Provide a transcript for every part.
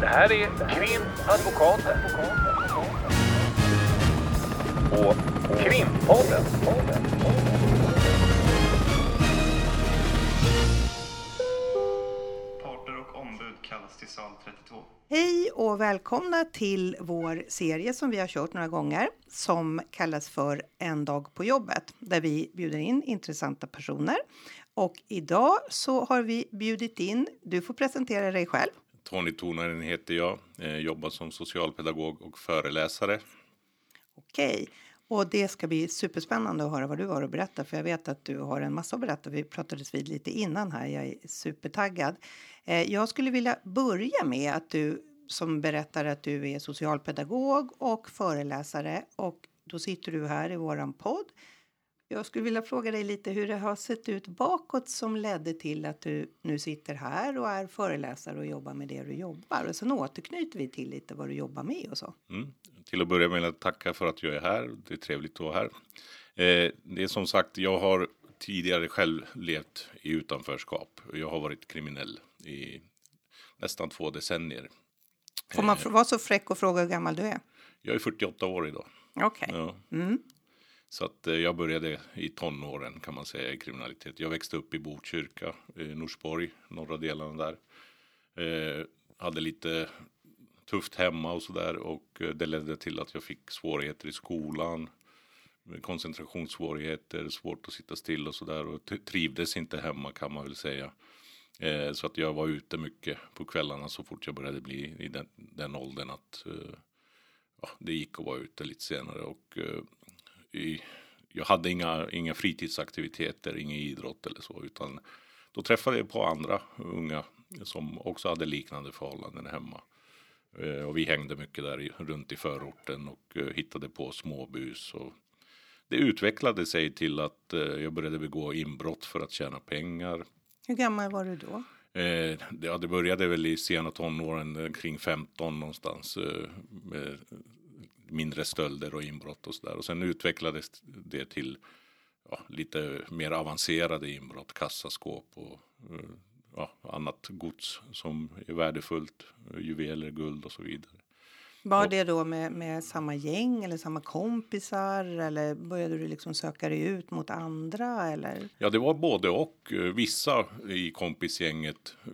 Det här är Krimadvokaten. Och Krimpodden. Parter och ombud kallas till sal 32. Hej och välkomna till vår serie som vi har kört några gånger som kallas för En dag på jobbet där vi bjuder in intressanta personer. Och idag så har vi bjudit in, du får presentera dig själv. Tony Tonanen heter jag, eh, jobbar som socialpedagog och föreläsare. Okej, och det ska bli superspännande att höra vad du har att berätta för jag vet att du har en massa att berätta. Vi pratades vid lite innan här, jag är supertaggad. Eh, jag skulle vilja börja med att du som berättar att du är socialpedagog och föreläsare och då sitter du här i våran podd. Jag skulle vilja fråga dig lite hur det har sett ut bakåt som ledde till att du nu sitter här och är föreläsare och jobbar med det du jobbar. Och sen återknyter vi till lite vad du jobbar med och så. Mm. Till att börja med att tacka för att jag är här. Det är trevligt att vara här. Eh, det är som sagt, jag har tidigare själv levt i utanförskap. Jag har varit kriminell i nästan två decennier. Får man vara så fräck och fråga hur gammal du är? Jag är 48 år idag. Okej. Ja. Mm. Så att eh, jag började i tonåren kan man säga i kriminalitet. Jag växte upp i Botkyrka, i Norsborg, norra delarna där. Eh, hade lite tufft hemma och sådär och eh, det ledde till att jag fick svårigheter i skolan. Koncentrationssvårigheter, svårt att sitta still och sådär och trivdes inte hemma kan man väl säga. Eh, så att jag var ute mycket på kvällarna så fort jag började bli i den, den åldern att eh, ja, det gick att vara ute lite senare och eh, i, jag hade inga, inga fritidsaktiviteter, ingen idrott eller så, utan då träffade jag på andra unga som också hade liknande förhållanden hemma. Eh, och vi hängde mycket där i, runt i förorten och eh, hittade på småbus. Och det utvecklade sig till att eh, jag började begå inbrott för att tjäna pengar. Hur gammal var du då? Eh, det, ja, det började väl i sena tonåren, kring 15 någonstans. Eh, mindre stölder och inbrott och sådär. Och sen utvecklades det till ja, lite mer avancerade inbrott, kassaskåp och eh, ja, annat gods som är värdefullt, juveler, guld och så vidare. Var det då med, med samma gäng eller samma kompisar eller började du liksom söka dig ut mot andra eller? Ja, det var både och. Eh, Vissa i kompisgänget eh,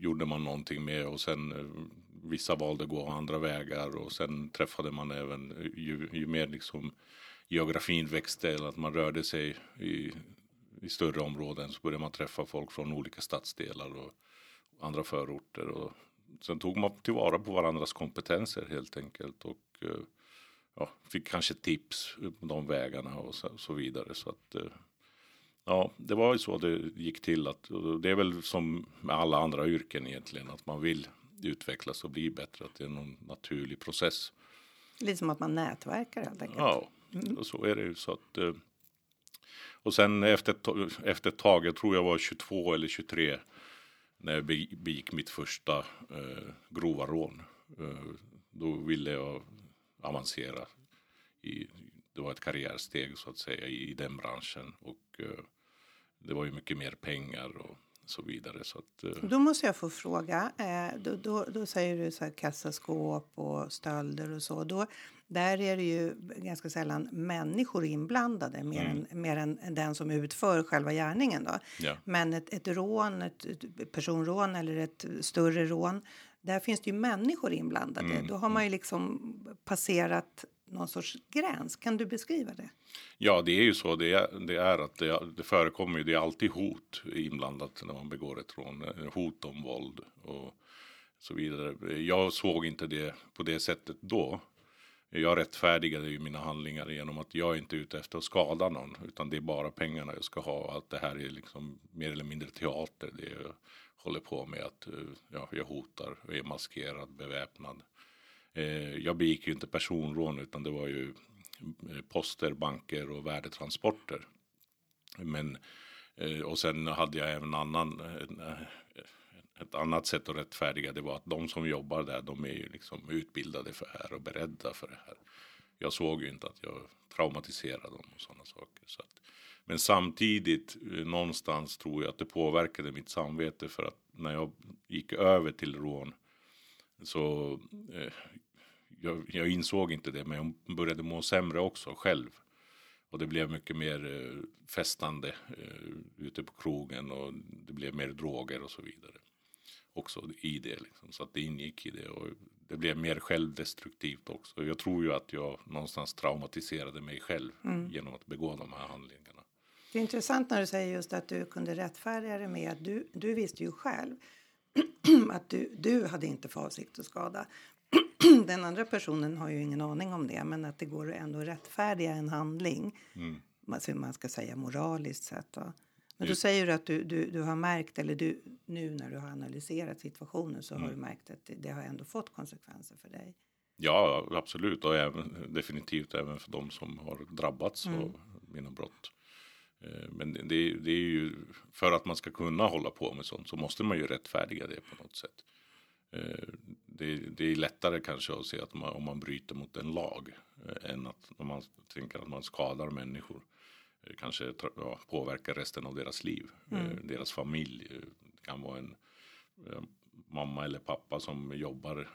gjorde man någonting med och sen vissa valde att gå andra vägar och sen träffade man även ju, ju mer liksom geografin växte eller att man rörde sig i, i större områden så började man träffa folk från olika stadsdelar och andra förorter och sen tog man tillvara på varandras kompetenser helt enkelt och eh, ja, fick kanske tips på de vägarna och så, så vidare så att eh, Ja, det var ju så det gick till. Att, det är väl som med alla andra yrken egentligen. Att man vill utvecklas och bli bättre. Att det är någon naturlig process. Lite som att man nätverkar helt enkelt. Ja, och så är det ju. Så att, eh, och sen efter, efter ett tag, jag tror jag var 22 eller 23. När jag be- begick mitt första eh, grova rån. Eh, då ville jag avancera. I, det var ett karriärsteg så att säga i, i den branschen. Och eh, det var ju mycket mer pengar och så vidare. Så att, eh, Då måste jag få fråga. Eh, då, då, då säger du så här kassaskåp och stölder och så. Då, där är det ju ganska sällan människor inblandade mer, än, mer än den som utför själva gärningen. Då. ja. Men ett, ett rån, ett, ett personrån eller ett större rån, där finns det ju människor inblandade. Då har man ju liksom passerat någon sorts gräns. Kan du beskriva det? Ja, det är ju så. Det är, det är att det, det förekommer ju. Det är alltid hot inblandat när man begår ett rån. Eh, hot om våld och så vidare. Jag såg inte det på det sättet då. Jag rättfärdigade ju mina handlingar genom att jag inte är ute efter att skada någon. Utan det är bara pengarna jag ska ha. Allt det här är liksom mer eller mindre teater. Det jag håller på med att eh, ja, jag hotar och är maskerad, beväpnad. Eh, jag begick ju inte personrån utan det var ju eh, poster, banker och värdetransporter. Men, eh, och sen hade jag även annan, eh, ett annat sätt att rättfärdiga det var att de som jobbar där de är ju liksom utbildade för det här och beredda för det här. Jag såg ju inte att jag traumatiserade dem och sådana saker. Så att, men samtidigt eh, någonstans tror jag att det påverkade mitt samvete för att när jag gick över till rån så eh, jag, jag, insåg inte det, men jag började må sämre också själv. Och det blev mycket mer eh, festande eh, ute på krogen och det blev mer droger och så vidare. Också i det liksom. Så att det ingick i det och det blev mer självdestruktivt också. Jag tror ju att jag någonstans traumatiserade mig själv mm. genom att begå de här handlingarna. Det är intressant när du säger just att du kunde rättfärdiga det med att du, du visste ju själv att du, du hade inte för avsikt att skada. Den andra personen har ju ingen aning om det, men att det går ändå att rättfärdiga en handling. Mm. Alltså man ska säga moraliskt sett. Va? Men då säger du att du, du, du har märkt, eller du, nu när du har analyserat situationen så mm. har du märkt att det, det, har ändå fått konsekvenser för dig. Ja, absolut och även, definitivt även för de som har drabbats mm. av mina brott. Eh, men det, det, är ju för att man ska kunna hålla på med sånt så måste man ju rättfärdiga det på något sätt. Eh, det, det är lättare kanske att se att man, om man bryter mot en lag eh, än att om man tänker att man skadar människor kanske ja, påverkar resten av deras liv, mm. deras familj. Det kan vara en mamma eller pappa som jobbar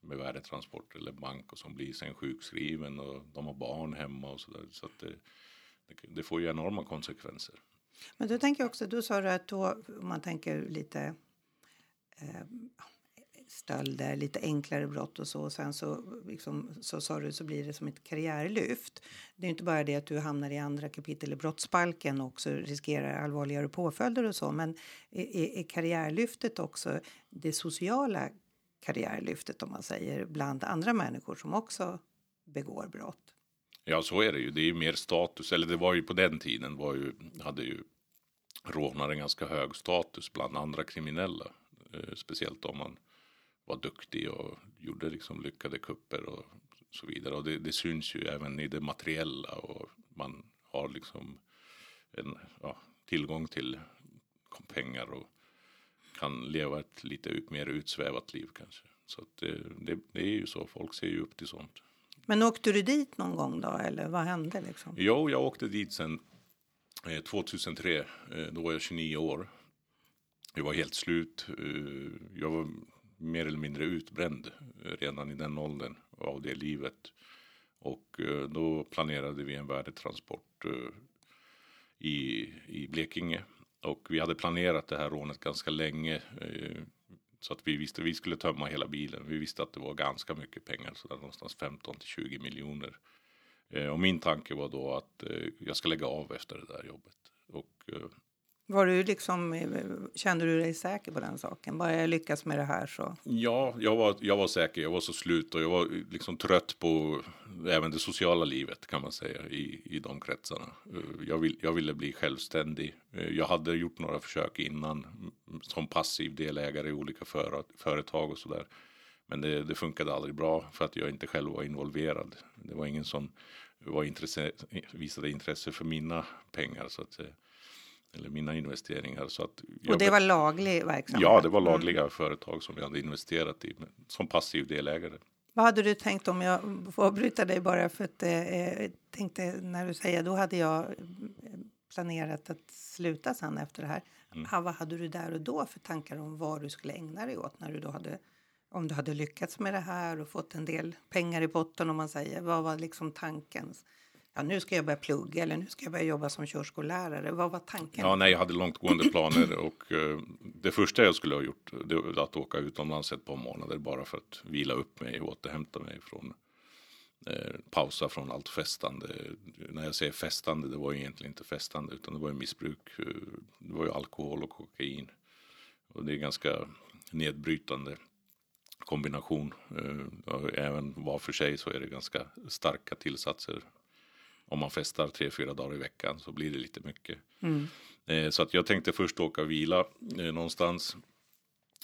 med värdetransport eller bank och som blir sen sjukskriven och de har barn hemma och sådär. Så att det, det får ju enorma konsekvenser. Men då tänker jag också, Då sa du att då, om man tänker lite eh, stölder, lite enklare brott och så. Och sen så, liksom, så sa du så blir det som ett karriärlyft. Det är inte bara det att du hamnar i andra kapitel i brottsbalken och också riskerar allvarligare påföljder och så. Men är, är karriärlyftet också det sociala karriärlyftet om man säger bland andra människor som också begår brott? Ja, så är det ju. Det är ju mer status, eller det var ju på den tiden var ju, hade ju rånare ganska hög status bland andra kriminella. Eh, speciellt om man var duktig och gjorde liksom lyckade kupper och så vidare. Och det, det syns ju även i det materiella och man har liksom en ja, tillgång till pengar och kan leva ett lite mer utsvävat liv kanske. Så det, eh, det, det, är ju så, folk ser ju upp till sånt. Men åkte du dit någon gång då eller vad hände liksom? Jo, jag åkte dit sen eh, 2003. Eh, då var jag 29 år. Jag var helt slut. Eh, jag var mer eller mindre utbränd redan i den åldern av det livet. Och då planerade vi en värdetransport i, i Blekinge. Och vi hade planerat det här rånet ganska länge. Så att vi visste att vi skulle tömma hela bilen. Vi visste att det var ganska mycket pengar, så där någonstans 15 till 20 miljoner. Eh, och min tanke var då att eh, jag ska lägga av efter det där jobbet. Och, eh, var du liksom, eh, kände du dig säker på den saken? Bara jag lyckas med det här så? Ja, jag var, jag var säker. Jag var så slut och jag var eh, liksom trött på eh, även det sociala livet kan man säga i, i de kretsarna. Jag, vill, jag ville bli självständig. Jag hade gjort några försök innan mm, som passiv delägare i olika för, företag och sådär. Men det, det funkade aldrig bra för att jag inte själv var involverad. Det var ingen som var intresse, visade intresse för mina pengar så att eller mina investeringar. Så att och det var laglig verksamhet? Ja, det var mm. lagliga mm. företag som vi hade investerat i som passiv delägare. Vad hade du tänkt om jag får avbryta dig bara för att eh, tänkte när du säger då hade jag eh, planerat att sluta sen efter det här. Mm. vad hade du där och då för tankar om vad du skulle ägna dig åt när du då hade om du hade lyckats med det här och fått en del pengar i botten om man säger. Vad var liksom tanken? Ja, nu ska jag börja plugga eller nu ska jag börja jobba som körskollärare. Vad var tanken? Ja, nej, jag hade långtgående planer och eh, det första jag skulle ha gjort det var att åka utomlands ett par månader bara för att vila upp mig och återhämta mig från eh, pausa från allt festande. När jag säger festande, det var ju egentligen inte festande utan det var ju missbruk. Eh, det var ju alkohol och kokain och det är ganska nedbrytande kombination. Eh, även var för sig så är det ganska starka tillsatser om man festar tre, fyra dagar i veckan så blir det lite mycket. Mm. Eh, så att jag tänkte först åka och vila eh, någonstans.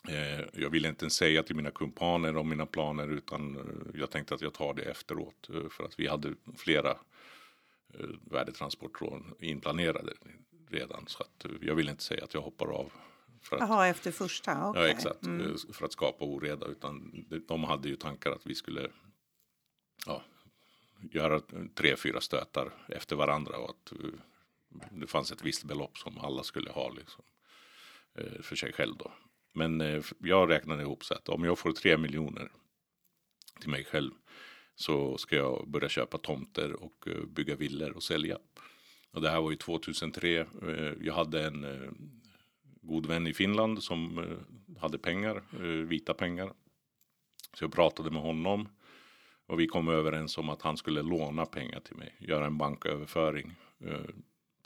Eh, jag ville inte säga till mina kumpaner om mina planer utan eh, jag tänkte att jag tar det efteråt eh, för att vi hade flera eh, värdetransportrån inplanerade redan så att jag ville inte säga att jag hoppar av. För att, Jaha, efter första? Okay. Ja, exakt. Mm. För att skapa oreda utan de hade ju tankar att vi skulle ja, göra tre, fyra stötar efter varandra och att eh, det fanns ett visst belopp som alla skulle ha liksom, eh, för sig själv då. Men eh, jag räknade ihop så att om jag får tre miljoner till mig själv så ska jag börja köpa tomter och bygga villor och sälja. Och det här var ju 2003. Jag hade en god vän i Finland som hade pengar, vita pengar. Så jag pratade med honom och vi kom överens om att han skulle låna pengar till mig, göra en banköverföring eh,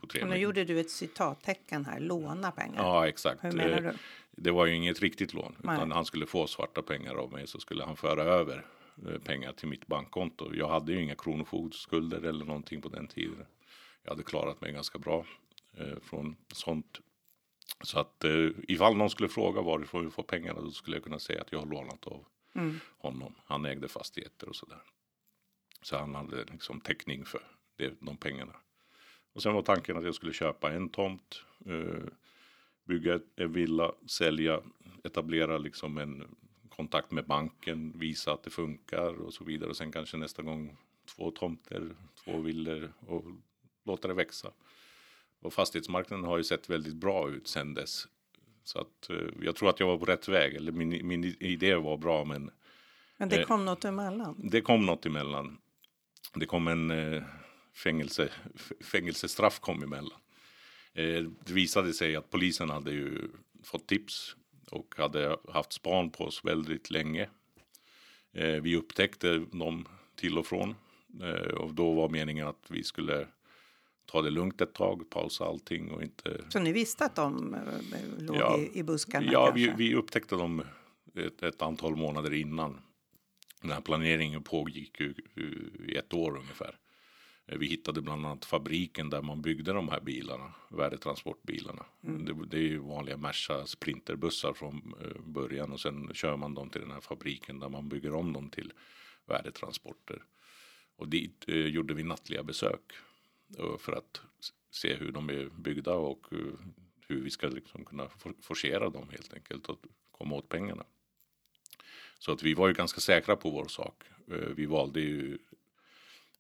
på tre Och nu miljoner. gjorde du ett citattecken här, låna pengar. Ja, exakt. Hur menar Eh, du? Det var ju inget riktigt lån, Nej. utan han skulle få svarta pengar av mig så skulle han föra över eh, pengar till mitt bankkonto. Jag hade ju inga kronofogdskulder eller någonting på den tiden. Jag hade klarat mig ganska bra eh, från sånt. Så att eh, ifall någon skulle fråga varifrån vi får pengarna då skulle jag kunna säga att jag har lånat av Mm. honom. Han ägde fastigheter och sådär. Så han hade liksom täckning för det, de pengarna. Och sen var tanken att jag skulle köpa en tomt, eh, bygga en villa, sälja, etablera liksom en kontakt med banken, visa att det funkar och så vidare. Och sen kanske nästa gång två tomter, två villor och låta det växa. Och fastighetsmarknaden har ju sett väldigt bra ut sen dess. Så att eh, jag tror att jag var på rätt väg. Eller min, min idé var bra men Men det Eh, kom något emellan. det kom något emellan. Det kom en eh, fängelse, fängelsestraff kom emellan. Eh, det visade sig att polisen hade ju fått tips och hade haft span på oss väldigt länge. Eh, vi upptäckte dem till och från eh, och då var meningen att vi skulle ta det lugnt ett tag, pausa allting och inte Så ni visste att de eh, låg Ja. i, i buskarna Ja, vi, vi upptäckte dem ett, ett antal månader innan. Den här planeringen pågick ju i ett år ungefär. Eh, Vi hittade bland annat fabriken där man byggde de här bilarna, värdetransportbilarna. Det, det är ju vanliga Merca sprinterbussar från eh, början och sen kör man dem till den här fabriken där man bygger om dem till värdetransporter. Och dit eh, gjorde vi nattliga besök för att se hur de är byggda och eh, hur vi ska liksom kunna for- forcera dem helt enkelt och komma åt pengarna. Så att vi var ju ganska säkra på vår sak. Eh, Vi valde ju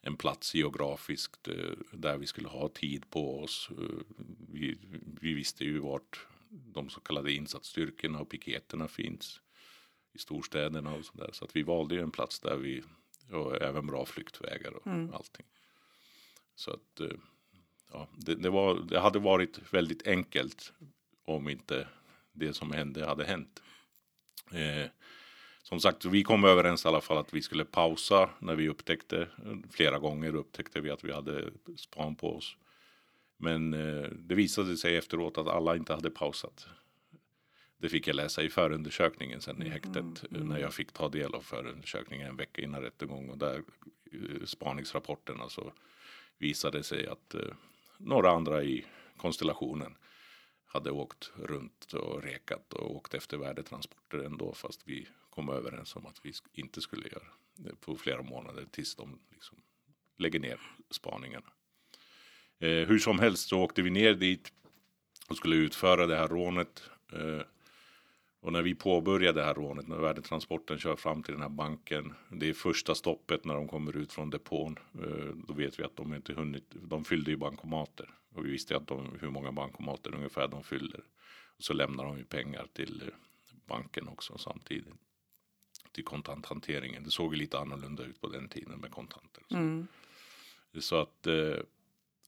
en plats geografiskt eh, där vi skulle ha tid på oss. Eh, Vi, vi visste ju vart de så kallade insatsstyrkorna och piketerna finns i storstäderna och sådär. Så att vi valde ju en plats där vi och även bra flyktvägar och allting. Så att eh, ja, det, det, var, det hade varit väldigt enkelt om inte det som hände hade hänt. Eh, som sagt, vi kom överens i alla fall att vi skulle pausa när vi upptäckte, flera gånger upptäckte vi att vi hade span på oss. Men eh, det visade sig efteråt att alla inte hade pausat. Det fick jag läsa i förundersökningen sen i häktet eh, när jag fick ta del av förundersökningen en vecka innan rättegång och där eh, spaningsrapporterna så visade sig att eh, några andra i konstellationen hade åkt runt och rekat och åkt efter värdetransporter ändå fast vi kom överens om att vi inte skulle göra det på flera månader tills de liksom lägger ner spaningarna. Eh, hur som helst så åkte vi ner dit och skulle utföra det här rånet. Eh, och när vi påbörjade det här rånet, när värdetransporten kör fram till den här banken. Det är första stoppet när de kommer ut från depån. Eh, då vet vi att de inte hunnit, de fyllde ju bankomater. Och vi visste att de, hur många bankomater ungefär de fyller. Och så lämnar de ju pengar till eh, banken också samtidigt. Till kontanthanteringen. Det såg ju lite annorlunda ut på den tiden med kontanter. så. Mm. Så att eh,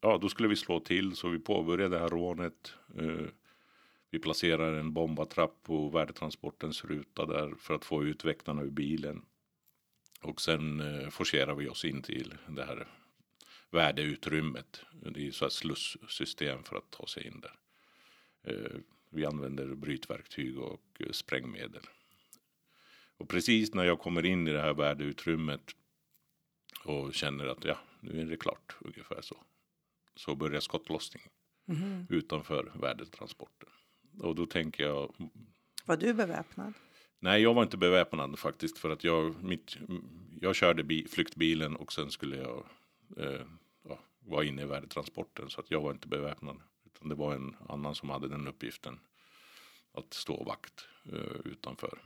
ja, då skulle vi slå till så vi påbörjade det här rånet. Vi placerar en bombattrapp på värdetransportens ruta där för att få ut väktarna ur bilen. Och sen eh, forcerar vi oss in till det här värdeutrymmet. Det är ju så här slussystem för att ta sig in där. Eh, vi använder brytverktyg och eh, sprängmedel. Och precis när jag kommer in i det här värdeutrymmet och känner att ja, nu är det klart ungefär så. Så börjar skottlossningen Mhm. utanför värdetransporten. Och då tänker jag, Var du beväpnad? nej jag var inte beväpnad faktiskt för att jag, mitt, jag körde bi, flyktbilen och sen skulle jag eh, ja, vara inne i värdetransporten så att jag var inte beväpnad. Utan det var en annan som hade den uppgiften att stå vakt eh, utanför.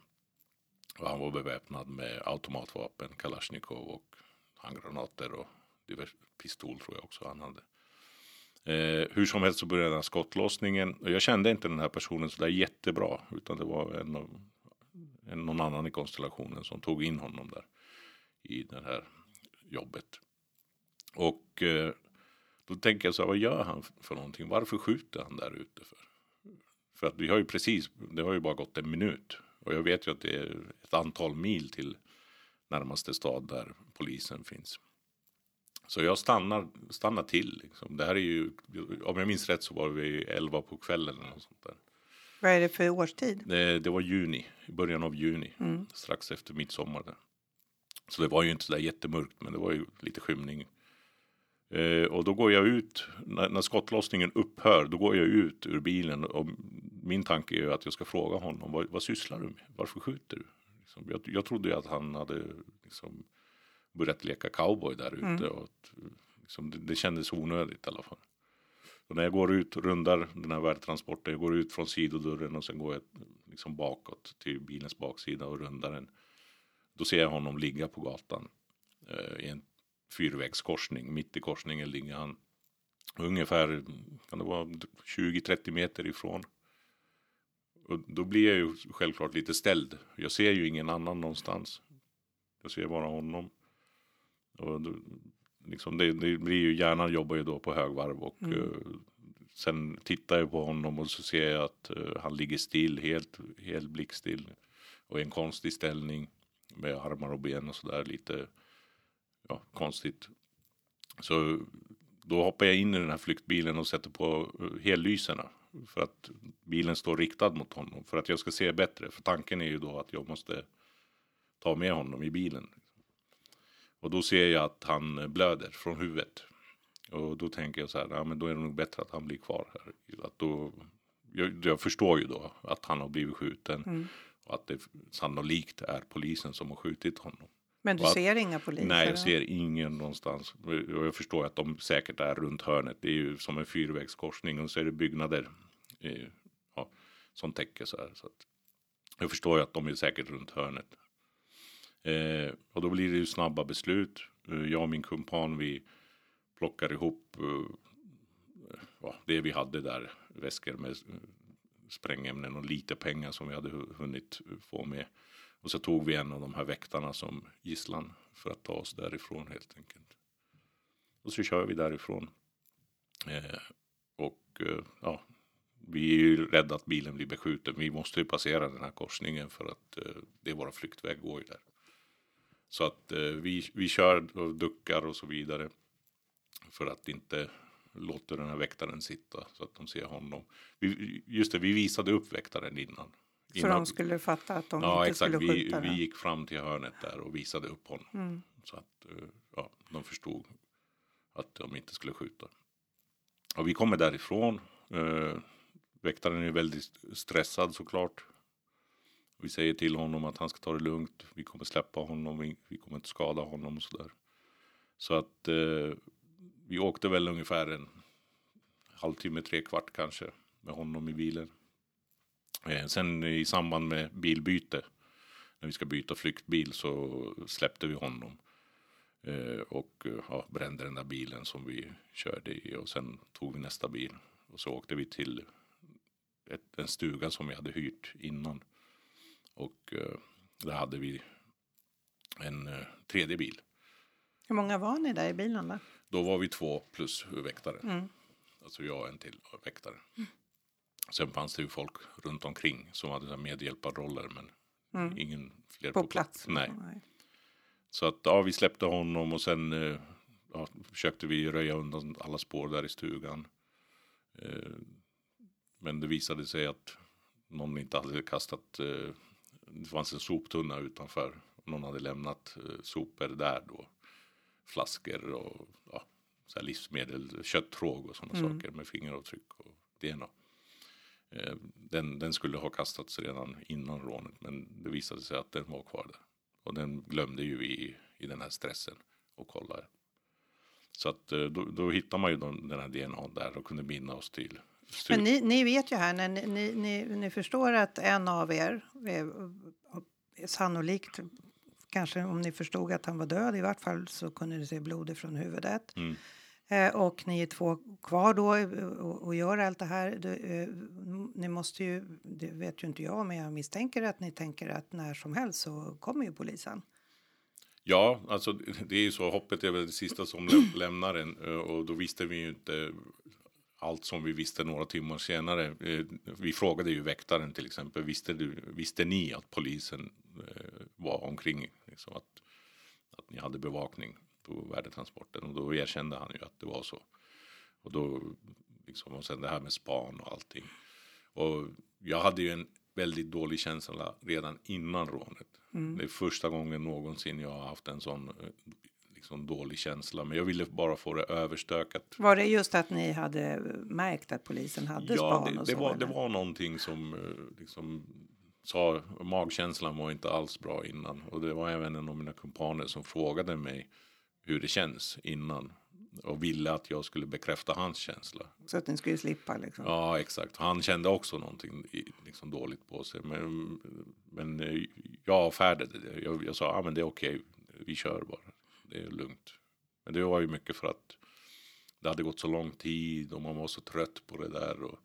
Och han var beväpnad med automatvapen, kalasjnikov och handgranater och divers, pistol tror jag också han hade. Eh, hur som helst så började den här skottlossningen och jag kände inte den här personen så där jättebra utan det var en, av- en, någon annan i konstellationen som tog in honom där i det här jobbet. Och eh, då tänker jag så här, vad gör han för någonting? Varför skjuter han där ute för? För att vi har ju precis, det har ju bara gått en minut och jag vet ju att det är ett antal mil till närmaste stad där polisen finns. Så jag stannar, stannar till. Liksom. Det här är ju, om jag minns rätt så var vi 11 på kvällen eller något sånt där. Vad är det för årstid? Det, det var juni, i början av juni, strax efter midsommar. Där. Så det var ju inte så där jättemörkt, men det var ju lite skymning. Eh, och då går jag ut, när, när skottlossningen upphör, då går jag ut ur bilen och min tanke är att jag ska fråga honom, vad, vad sysslar du med? Varför skjuter du? Liksom, jag, jag trodde ju att han hade liksom, börjat leka cowboy där ute och att, liksom, det, det kändes onödigt i alla fall. Så när jag går ut, rundar den här värdtransporten, jag går ut från sidodörren och sen går jag liksom bakåt till bilens baksida och rundar den. Då ser jag honom ligga på gatan eh, i en fyrvägskorsning. Mitt i korsningen ligger han ungefär kan det vara 20-30 meter ifrån. Och då blir jag ju självklart lite ställd. Jag ser ju ingen annan någonstans. Jag ser bara honom. Och då, liksom det, det blir ju, hjärnan jobbar ju då på högvarv och eh, sen tittar jag på honom och så ser jag att eh, han ligger still, helt, helt blickstill. Och i en konstig ställning med armar och ben och sådär lite ja, konstigt. Så då hoppar jag in i den här flyktbilen och sätter på eh, hellyserna. För att bilen står riktad mot honom. För att jag ska se bättre. För tanken är ju då att jag måste ta med honom i bilen. Och då ser jag att han blöder från huvudet. Och då tänker jag så här, ja, men då är det nog bättre att han blir kvar här. Att då, jag, jag förstår ju då att han har blivit skjuten. Och att det sannolikt är polisen som har skjutit honom. Men du att- ser inga poliser? Nej, jag ser ingen någonstans. Och jag förstår att de säkert är runt hörnet. Det är ju som en fyrvägskorsning och så är det byggnader ja, som täcker så här. Så att jag förstår ju att de är säkert runt hörnet. Eh, och då blir det ju snabba beslut. Eh, jag och min kumpan vi plockar ihop eh, ja, det vi hade där. Väskor med sprängämnen och lite pengar som vi hade hunnit få med. Och så tog vi en av de här väktarna som gisslan för att ta oss därifrån helt enkelt. Och så kör vi därifrån. Eh, och eh, ja, vi är ju rädda att bilen blir beskjuten. Vi måste ju passera den här korsningen för att eh, det är våra flyktväg går ju där. Så att eh, vi, vi kör och duckar och så vidare. För att inte låta den här väktaren sitta så att de ser honom. Vi, just det, vi visade upp väktaren innan. Så innan de skulle fatta att de Ja, inte exakt. skulle Vi, skjuta vi den? gick fram till hörnet där och visade upp honom. Mm. Så att eh, ja, de förstod att de inte skulle skjuta. Och vi kommer därifrån. Eh, väktaren är väldigt stressad såklart. Vi säger till honom att han ska ta det lugnt. Vi kommer släppa honom. Vi, vi kommer inte skada honom och sådär. Så att eh, vi åkte väl ungefär en halvtimme, tre kvart kanske med honom i bilen. Eh, sen i samband med bilbyte när vi ska byta flyktbil så släppte vi honom. Eh, och eh, ja, brände den där bilen som vi körde i och sen tog vi nästa bil. Och så åkte vi till ett, en stuga som vi hade hyrt innan. Och eh, där hade vi en eh, tredje bil. Hur många var ni där i bilen då? Då var vi två plus väktare. Mm. Alltså jag och en till väktare. Sen fanns det ju folk runt omkring som hade medhjälparroller men Mm. ingen fler På plats? Nej. Så att ja, vi släppte honom och sen eh, ja, försökte vi röja undan alla spår där i stugan. Eh, men det visade sig att någon inte hade kastat, eh, det fanns en soptunna utanför. Någon hade lämnat eh, sopor där då. Flaskor och ja, så livsmedel, köttråg och sådana Mm. saker med fingeravtryck och DNA. Eh, den, den skulle ha kastats redan innan rånet men det visade sig att den var kvar där. Och den glömde ju vi i, i den här stressen och kolla. Så att eh, då, då hittar man ju de, den här DNA där och kunde binda oss till Men ni, ni vet ju här när ni, ni, ni, ni förstår att en av er är, är sannolikt kanske om ni förstod att han var död i vart fall så kunde ni se blod från huvudet. Mm. Eh, och ni är två kvar då eh, och, och gör allt det här. Du, eh, ni måste ju, det vet ju inte jag, men jag misstänker att ni tänker att när som helst så kommer ju polisen. Ja, alltså det är ju så. Hoppet är väl det sista som läm- lämnar en eh, och då visste vi ju inte allt som vi visste några timmar senare. Eh, Vi frågade ju väktaren till exempel. Visste, du, visste ni att polisen eh, var omkring? Liksom att, att ni hade bevakning på värdetransporten? Och då erkände han ju att det var så. Och då liksom, och sen det här med span och allting. Och jag hade ju en väldigt dålig känsla redan innan rånet. Det är första gången någonsin jag har haft en sån eh, liksom, dålig känsla. Men jag ville bara få det överstökat. Var det just att ni hade märkt att polisen hade Ja, span det, och det, så? var, det var någonting som eh, liksom sa, magkänslan var inte alls bra innan. Och det var även en av mina kumpaner som frågade mig hur det känns innan. Och ville att jag skulle bekräfta hans känsla. Så att ni skulle slippa liksom? Ja, exakt. Han kände också någonting liksom dåligt på sig. Men, men eh, jag avfärdade det. Jag, jag sa, ja men det är okej, vi kör bara. Det är lugnt. Men det var ju mycket för att det hade gått så lång tid och man var så trött på det där. Och,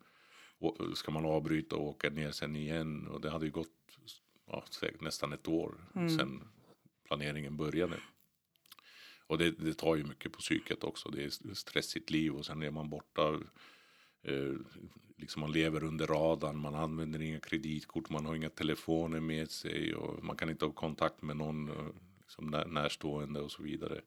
och ska man avbryta och åka ner sen igen? Och det hade ju gått ja, nästan ett år sedan planeringen började. Och det, det tar ju mycket på psyket också. Det är stressigt liv och sen är man borta. Eh, liksom man lever under radarn, man använder inga kreditkort, man har inga telefoner med sig och man kan inte ha kontakt med någon liksom när, närstående och så vidare.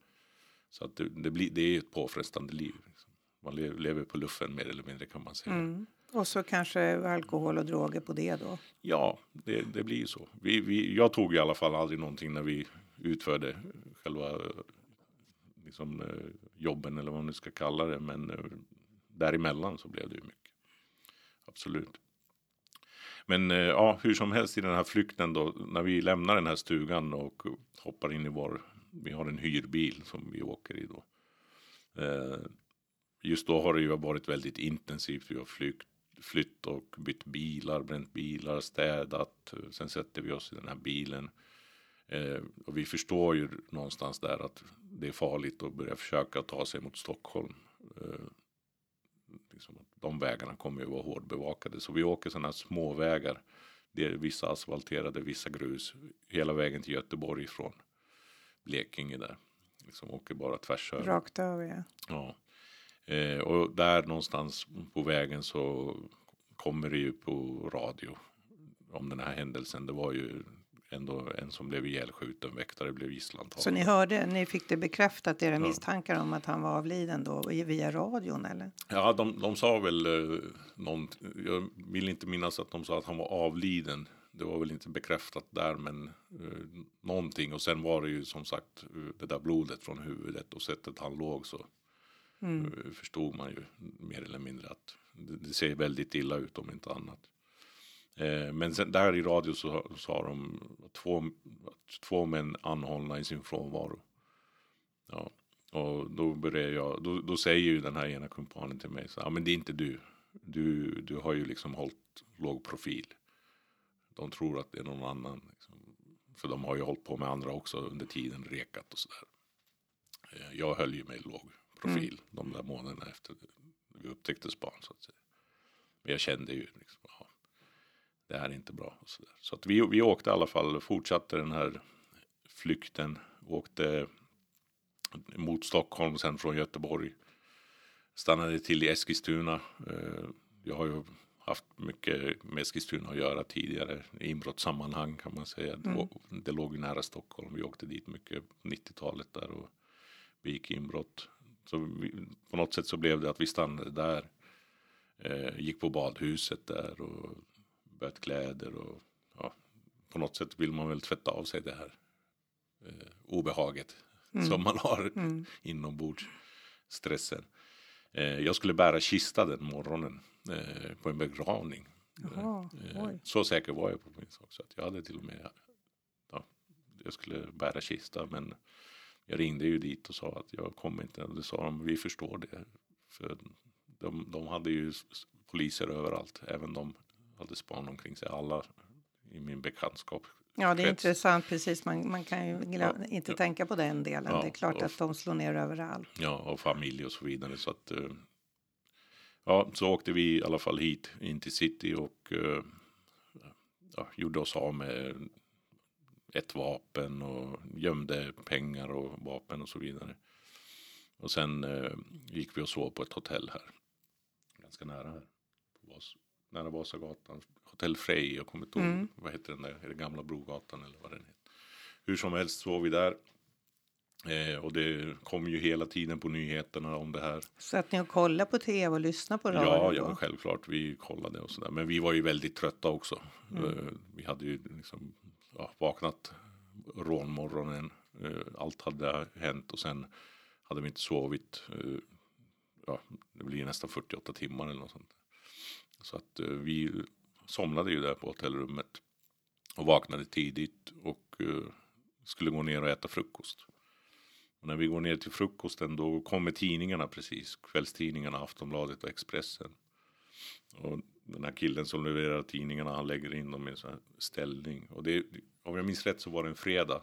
Så att det, det, blir, det är ett påfrestande liv. Liksom. Man le, lever på luffen mer eller mindre kan man säga. Mm. Och så kanske alkohol och droger på det då? Ja, det, det blir ju så. Vi, vi, jag tog i alla fall aldrig någonting när vi utförde själva liksom, eh, jobben eller vad man nu ska kalla det. Men eh, däremellan så blev det ju mycket. Absolut. Men eh, ja, hur som helst i den här flykten då. När vi lämnar den här stugan och hoppar in i vår. Vi har en hyrbil som vi åker i då. Eh, just då har det ju varit väldigt intensivt. Vi har flykt, flytt och bytt bilar, bränt bilar, städat. Sen sätter vi oss i den här bilen. Eh, och vi förstår ju någonstans där att det är farligt att börja försöka ta sig mot Stockholm. Eh, liksom att de vägarna kommer ju vara hårdbevakade. Så vi åker sådana här små vägar. Det är vissa asfalterade, vissa grus. Hela vägen till Göteborg från Blekinge där. Liksom åker bara tvärs över. Rakt över, ja. Ja. Eh, och där någonstans på vägen så kommer det ju på radio om den här händelsen. Det var ju ändå en som blev ihjälskjuten, väktare blev gisslantagen. Så ni hörde, ni fick det bekräftat, era misstankar om att han var avliden då via radion eller? Ja, de, de sa väl eh, någon, jag vill inte minnas att de sa att han var avliden. Det var väl inte bekräftat där, men eh, någonting. Och sen var det ju som sagt eh, det där blodet från huvudet och sättet han låg så eh, förstod man ju mer eller mindre att det, det ser väldigt illa ut om inte annat. Eh, men sen, där i radio så sa de två, två män anhållna i sin frånvaro. Ja, och då börjar jag, då, då säger ju den här ena kumpanen till mig så ja men det är inte du. Du, du har ju liksom hållit låg profil. De tror att det är någon annan. Liksom. För de har ju hållit på med andra också under tiden, rekat och sådär. Eh, Jag höll ju mig låg profil de där månaderna efter vi upptäckte span så att säga. Men jag kände ju liksom, ja, det här är inte bra. Och så där. så att vi, vi åkte i alla fall, fortsatte den här flykten, åkte mot Stockholm, sen från Göteborg. Stannade till i Eskilstuna. Eh, Jag har ju haft mycket med Eskilstuna att göra tidigare. I inbrottssammanhang kan man säga. Det- Det låg nära Stockholm. Vi åkte dit mycket på 90-talet där och begick inbrott. Så vi, på något sätt så blev det att vi stannade där. Eh, gick på badhuset där och bytte kläder och ja, på något sätt vill man väl tvätta av sig det här eh, obehaget som man har inombords. Stressen. Eh, jag skulle bära kista den morgonen eh, på en begravning. Jaha, Eh, oj. så säker var jag på min sak så att jag hade till och med ja, jag skulle bära kista men jag ringde ju dit och sa att jag kommer inte och det sa de vi förstår det för de, de hade ju poliser överallt även de hade span omkring sig alla i min bekantskap Ja, det är krets. intressant. Precis, man, man kan ju glö- inte tänka på den delen. Ja, det är klart och- att de slår ner överallt. Ja, och familj och så vidare. Så att, eh, ja, så åkte vi i alla fall hit in till city och eh, ja, gjorde oss av med ett vapen och gömde pengar och vapen och så vidare. Och sen eh, gick vi och sov på ett hotell här. Ganska nära här. På Vas nära Vasagatan. Hotell Frej, jag kommer inte ihåg. Mm. Vad heter den där? Är det Gamla Brogatan eller vad den heter? Hur som helst sov vi där. Eh, och det kom ju hela tiden på nyheterna om det här. Så att ni och kolla på tv och lyssna på radio? Ja, ja, självklart. Vi kollade och sådär. Men vi var ju väldigt trötta också. Mm. Eh, Vi hade ju liksom ja, vaknat rånmorgonen. Eh, Allt hade hänt och sen hade vi inte sovit. eh, Ja, det blir nästan 48 timmar eller något sånt. Så att eh, vi somnade ju där på hotellrummet. Och vaknade tidigt och eh, skulle gå ner och äta frukost. Och när vi går ner till frukosten då kommer tidningarna precis. Kvällstidningarna, Aftonbladet och Expressen. Och den här killen som levererar tidningarna han lägger in dem i en sån här ställning. Och det, om jag minns rätt så var det en fredag.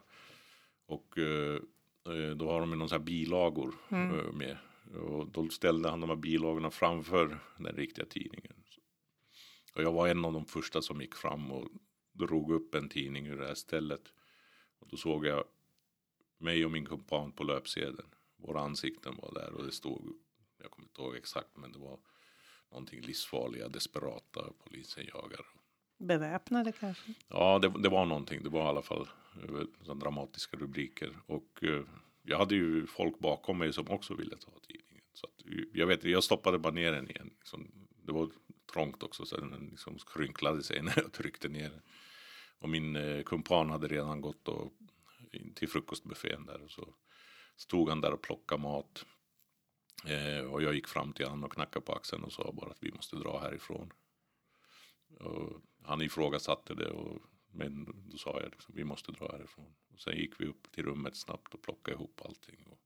Och eh, då har de någon sån här bilagor eh, med. Och då ställde han de här bilagorna framför den riktiga tidningen. Och jag var en av de första som gick fram och drog upp en tidning ur det här stället. Och då såg jag mig och min kumpan på löpsedeln. Våra ansikten var där och det stod, jag kommer inte ihåg exakt, men det var någonting livsfarliga, desperata, polisen jagar. Beväpnade kanske? Ja, det, det var någonting. Det var i alla fall eh, dramatiska rubriker. Och eh, jag hade ju folk bakom mig som också ville ta tidningen. Så att, jag vet, jag stoppade bara ner den igen. Liksom, det var trångt också så den liksom skrynklade sig när jag tryckte ner den. Och min eh, kumpan hade redan gått och, in till frukostbuffén där. Och så stod han där och plockade mat. Eh, och jag gick fram till honom och knackade på axeln och sa bara att vi måste dra härifrån. Och han ifrågasatte det och men då sa jag liksom, vi måste dra härifrån. Och sen gick vi upp till rummet snabbt och plockade ihop allting. Och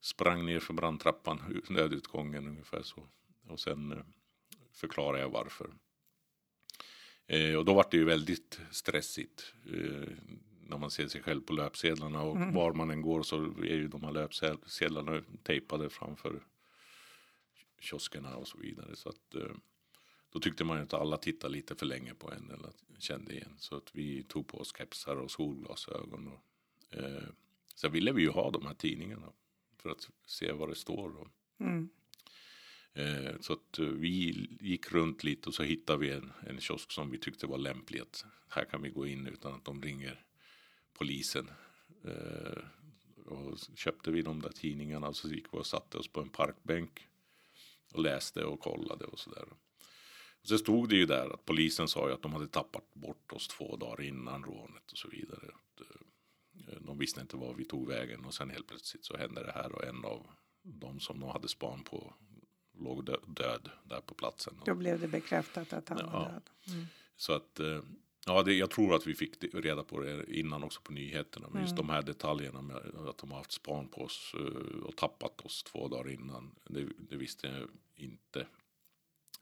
sprang ner för brandtrappan, nödutgången ungefär så. Och sen eh, förklarade jag varför. Eh, och då var det ju väldigt stressigt. Eh, när man ser sig själv på löpsedlarna och var man än går så är ju de här löpsedlarna tejpade framför kioskerna och så vidare. Så att eh, då tyckte man ju att alla tittade lite för länge på en eller kände igen. Så att vi tog på oss kepsar och solglasögon. Och, eh, sen ville vi ju ha de här tidningarna för att se vad det står. Och, Mm. Eh, så att eh, vi gick runt lite och så hittade vi en, en kiosk som vi tyckte var lämplig. Att här kan vi gå in utan att de ringer polisen. Eh, och köpte vi de där tidningarna och så gick vi och satte oss på en parkbänk och läste och kollade och sådär. Och så stod det ju där att polisen sa ju att de hade tappat bort oss två dagar innan rånet och så vidare. De visste inte var vi tog vägen och sen helt plötsligt så hände det här och en av de som de hade span på låg dö- död där på platsen. Då blev det bekräftat att han Ja. var död. Så att eh, ja, det, jag tror att vi fick det- reda på det innan också på nyheterna. Men just de här detaljerna med att de har haft span på oss eh, och tappat oss två dagar innan. Det, det visste jag inte.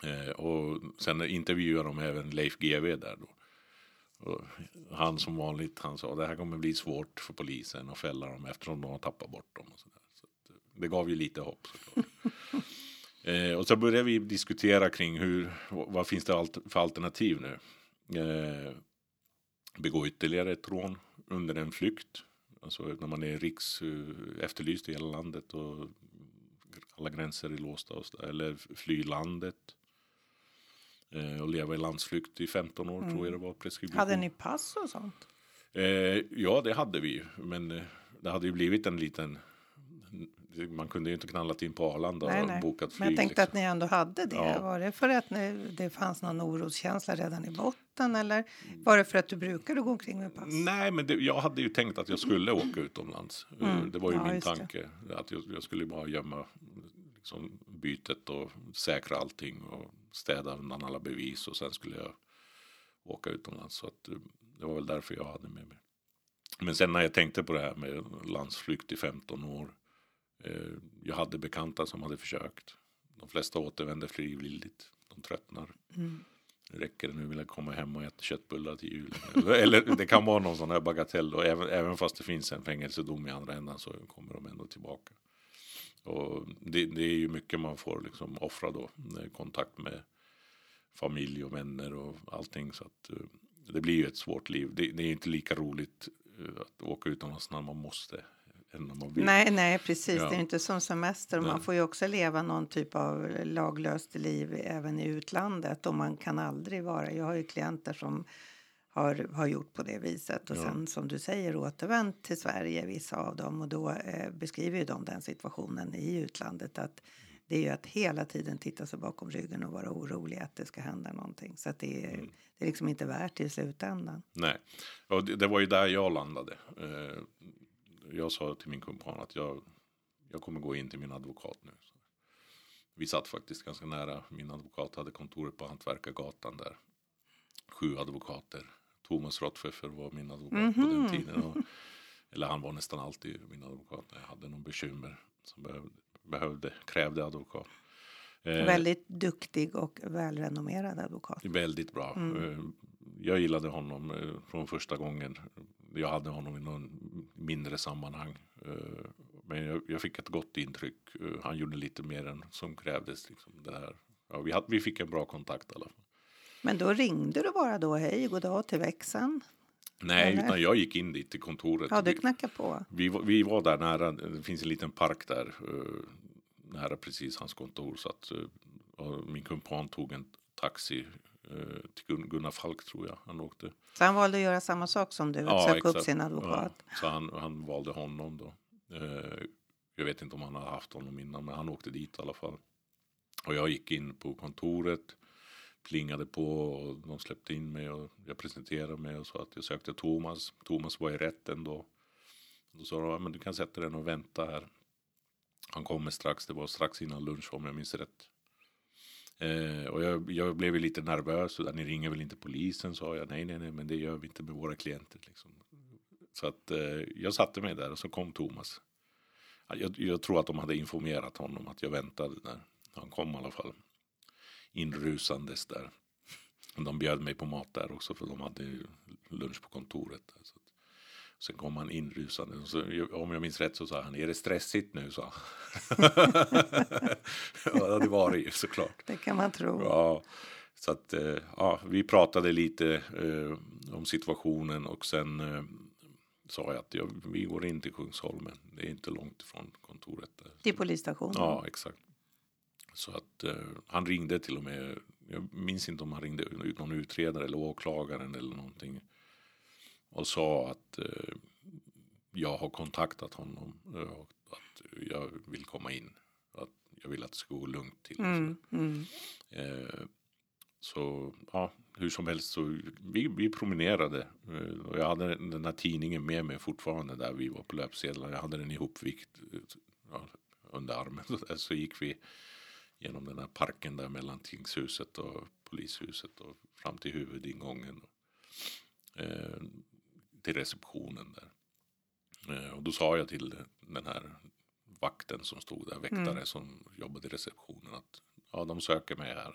Eh, och sen intervjuade de även Leif GW där då. Och han som vanligt, han sa det här kommer bli svårt för polisen att fälla dem eftersom de har tappat bort dem. Och så där. Så det gav ju lite hopp såklart. Eh, och så började vi diskutera kring hur, vad, finns det för alternativ nu? Eh, begå ytterligare ett rån under en flykt. Alltså när man är riks efterlyst i hela landet och alla gränser är låsta. Och så. Eller fly landet. Eh, och leva i landsflykt i 15 år tror jag det var preskription. Hade ni pass och sånt? Eh, ja, det hade vi. Men eh, det hade ju blivit en liten... Man kunde ju inte knallat in på Arlanda Nej, och nej. bokat flyg. Men jag tänkte liksom. att ni ändå hade det. Ja. Var det för att ni, det fanns någon oroskänsla redan i botten eller var det för att du brukade gå omkring med pass? Nej, men det, jag hade ju tänkt att jag skulle åka utomlands. Eh, Mm. Det var ju Ja, min just det. tanke. Att jag, jag skulle bara gömma liksom, bytet och säkra allting och städa undan alla bevis och sen skulle jag åka utomlands. Så att, eh, det var väl därför jag hade med mig. Men sen när jag tänkte på det här med landsflykt i 15 år. Eh, jag hade bekanta som hade försökt. De flesta återvände frivilligt. De tröttnar. Mm. Räcker det nu vill jag komma hem och äta köttbullar till jul. Eller, eller det kan vara någon sån här bagatell. Och även, även fast det finns en fängelsedom i andra änden så kommer de ändå tillbaka. Och det, det är ju mycket man får liksom offra då. eh, Kontakt med familj och vänner och allting. Så att eh, det blir ju ett svårt liv. Det, det är inte lika roligt att åka utomlands när man måste. Än när man vill. Nej, nej, precis. Ja. Det är inte som semester. Man Nej. får ju också leva någon typ av laglöst liv även i utlandet. Och man kan aldrig vara... Jag har ju klienter som har, har gjort på det viset och Ja. sen som du säger återvänt till Sverige, vissa av dem. Och då eh, beskriver ju de den situationen i utlandet att det är ju att hela tiden titta sig bakom ryggen och vara orolig att det ska hända någonting. Så att det är, Mm. det är liksom inte värt det i slutändan. Nej, och det, det var ju där jag landade. Eh, jag sa till min kumpan att jag, jag kommer gå in till min advokat nu. Så vi satt faktiskt ganska nära. Min advokat hade kontoret på Hantverkargatan där. Sju advokater. Thomas Rottpfeffer var min advokat på den tiden. Och, eller han var nästan alltid min advokat när jag hade någon bekymmer som behövde, behövde krävde advokat. Eh, Väldigt duktig och välrenommerad advokat. Väldigt bra. Mm. Eh, Jag gillade honom eh, från första gången. Jag hade honom i någon mindre sammanhang. Eh, Men jag, jag fick ett gott intryck. Eh, Han gjorde lite mer än som krävdes. Liksom det här. Ja, vi, hade, vi fick en bra kontakt i alla fall. Men då ringde du bara då, hej, god dag till växeln. Nej, Eller? utan jag gick in dit till kontoret. Ja, du Vi- knackade på. Vi, var- vi var där nära, det finns en liten park där eh, nära precis hans kontor. Så att, min kumpan tog en taxi till Gun- Gunnar Falk tror jag han åkte. Så han valde att göra samma sak som du, att söka upp sin advokat. Ja, så han, han valde honom då. Eh, jag vet inte om han hade haft honom innan men han åkte dit i alla fall. Och jag gick in på kontoret, plingade på och de släppte in mig och jag presenterade mig och sa att jag sökte Thomas. Thomas var i rätten då. Då sa de, "Ja, men du kan sätta dig och vänta här. Han kommer strax, det var strax innan lunch om jag minns rätt. Eh, och jag, jag blev ju lite nervös, och ni ringer väl inte polisen sa jag. Nej, nej, nej, men det gör vi inte med våra klienter. Liksom. Så att eh, jag satte mig där och så kom Thomas. Jag, jag tror att de hade informerat honom att jag väntade där. Han kom i alla fall inrusandes där. De bjöd mig på mat där också för de hade lunch på kontoret. Där, så sen kom han inrusande. Så, om jag minns rätt så sa han, är det stressigt nu? sa ja, det var det ju såklart. Det kan man tro. Ja, så att eh, ja, vi pratade lite eh, om situationen och sen eh, sa jag att ja, vi går in till Kungsholmen. Det är inte långt ifrån kontoret. Där. Till polisstationen. Ja, exakt. Så att eh, han ringde till och med. Jag minns inte om han ringde någon utredare eller åklagaren eller någonting. Och sa att eh, jag har kontaktat honom eh, och att jag vill komma in. Att jag vill att det ska gå lugnt till. Mm, mm. Eh, så ja, hur som helst så vi, vi promenerade. Eh, och jag hade den här tidningen med mig fortfarande där vi var på löpsedlarna. Jag hade den ihopvikt ja, under armen. Så, där, så gick vi genom den här parken där mellan tingshuset och polishuset och fram till huvudingången. Eh, till receptionen där. Eh, och då sa jag till den här vakten som stod där, väktare som jobbade i receptionen att ja, de söker mig här.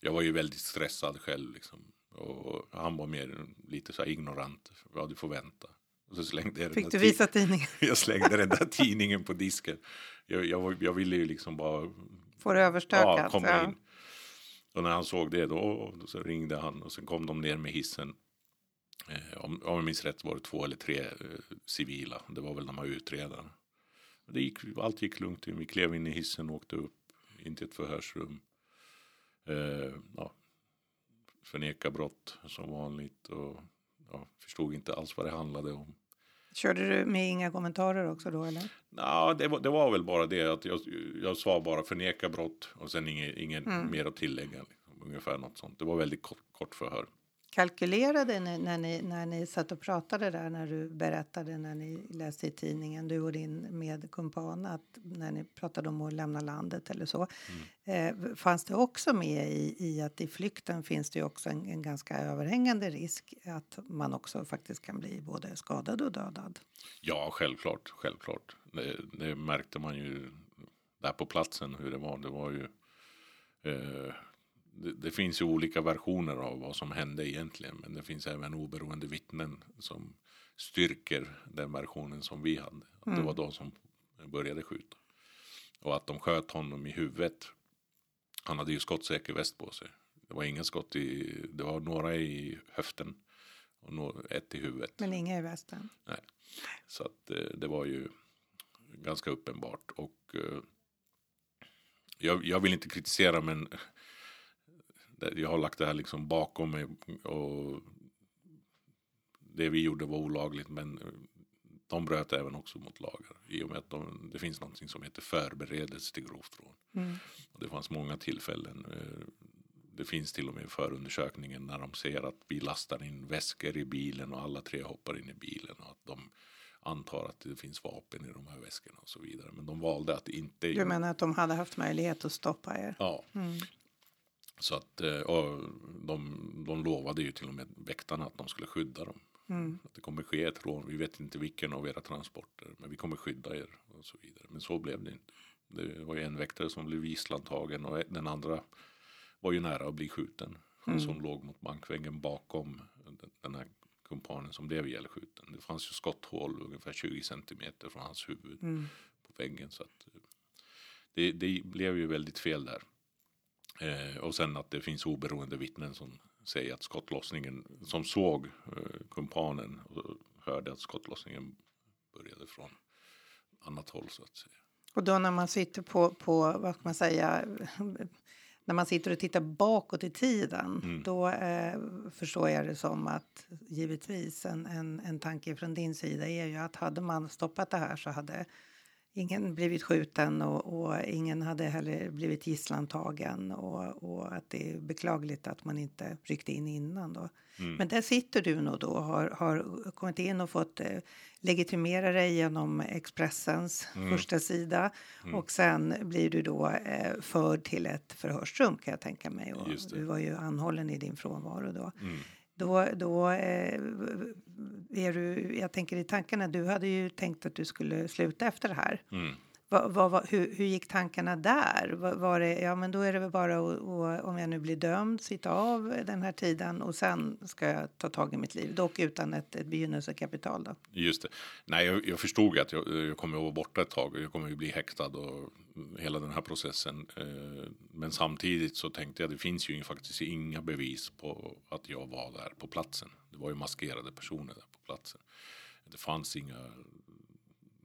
Jag var ju väldigt stressad själv liksom. Och han var mer lite så här ignorant. Ja, du får vänta. Och så slängde jag Fick du visa tidningen? Jag slängde den där tidningen på disken. Jag, jag, jag ville ju liksom bara Får du överstökat? ja, komma Ja. in. Och när han såg det då, då så ringde han och sen kom de ner med hissen. Eh, om, om jag minns rätt var det två eller tre eh, civila. Det var väl de här utredarna. Det gick, allt gick lugnt. Vi klev in i hissen och åkte upp in till ett förhörsrum. Eh, ja, förneka brott som vanligt och ja, förstod inte alls vad det handlade om. Körde du med inga kommentarer också då eller? Ja, det var, det var väl bara det att jag, jag sa bara förneka brott och sen inget, inget Mm. mer att tillägga. Liksom, ungefär något sånt. Det var väldigt kort, kort förhör. Kalkylerade ni när, ni när ni satt och pratade där när du berättade när ni läste i tidningen, du och din medkumpan, att när ni pratade om att lämna landet eller så. Mm. Eh, fanns det också med i, i att i flykten finns det ju också en, en ganska överhängande risk att man också faktiskt kan bli både skadad och dödad? Ja, självklart, självklart. Det, det märkte man ju där på platsen hur det var. Det var ju eh, det, det finns ju olika versioner av vad som hände egentligen. Men det finns även oberoende vittnen som styrker den versionen som vi hade. Att Det var de som började skjuta. Och att de sköt honom i huvudet. Han hade ju skottsäker väst på sig. Det var inga skott i, det var några i höften och ett i huvudet. Men inga i västen. Nej. Så att eh, det var ju ganska uppenbart. Och eh, jag, jag vill inte kritisera men jag har lagt det här liksom bakom mig. Och det vi gjorde var olagligt men eh, de bröt även också mot lagar. I och med att de, det finns någonting som heter förberedelse till grovt rån. Mm. Och det fanns många tillfällen. eh, Det finns till och med förundersökningen när de ser att vi lastar in väskor i bilen och alla tre hoppar in i bilen. Och att de antar att det finns vapen i de här väskorna och så vidare. Men de valde att inte. Du menar att de hade haft möjlighet att stoppa er? Ja, Mm. Så att eh, de, de lovade ju till och med väktarna att de skulle skydda dem. Mm. Att det kommer ske ett rån. Vi vet inte vilken av era transporter. Men vi kommer skydda er och så vidare. Men så blev det inte. Det var ju en väktare som blev gisslantagen och den andra var ju nära att bli skjuten. Han som låg mot bankväggen bakom den- den här kumpanen som blev ihjälskjuten. Det fanns ju skotthål ungefär 20 centimeter från hans huvud Mm. på väggen. Så att, eh, det, det blev ju väldigt fel där. Eh, och sen att det finns oberoende vittnen som säger att skottlossningen, som såg eh, kumpanen och hörde att skottlossningen började från annat håll så att säga. Och då när man sitter på, på vad ska man säga, när man sitter och tittar bakåt i tiden, Mm. då eh, förstår jag det som att givetvis en, en, en tanke från din sida är ju att hade man stoppat det här så hade ingen blivit skjuten och, och ingen hade heller blivit gisslantagen och, och att det är beklagligt att man inte ryckte in innan då. Mm. Men där sitter du nog då har, har kommit in och fått eh, legitimera dig genom Expressens Mm. första sida och sen blir du då eh, förd till ett förhörsrum kan jag tänka mig. Och du var ju anhållen i din frånvaro då. Då, då eh, är du, jag tänker i tankarna, du hade ju tänkt att du skulle sluta efter det här. Mm. Vad, vad, vad, hur, hur gick tankarna där? Var, var det, ja, men då är det väl bara att, och, om jag nu blir dömd, sitta av den här tiden och sen ska jag ta tag i mitt liv. Dock utan ett, ett begynnelsekapital då. Just det. Nej, jag, jag förstod att jag, jag kommer att vara borta ett tag. Jag kommer att bli häktad och hela den här processen. Eh, men samtidigt så tänkte jag det finns ju faktiskt inga bevis på att jag var där på platsen. Det var ju maskerade personer där på platsen. Det fanns inga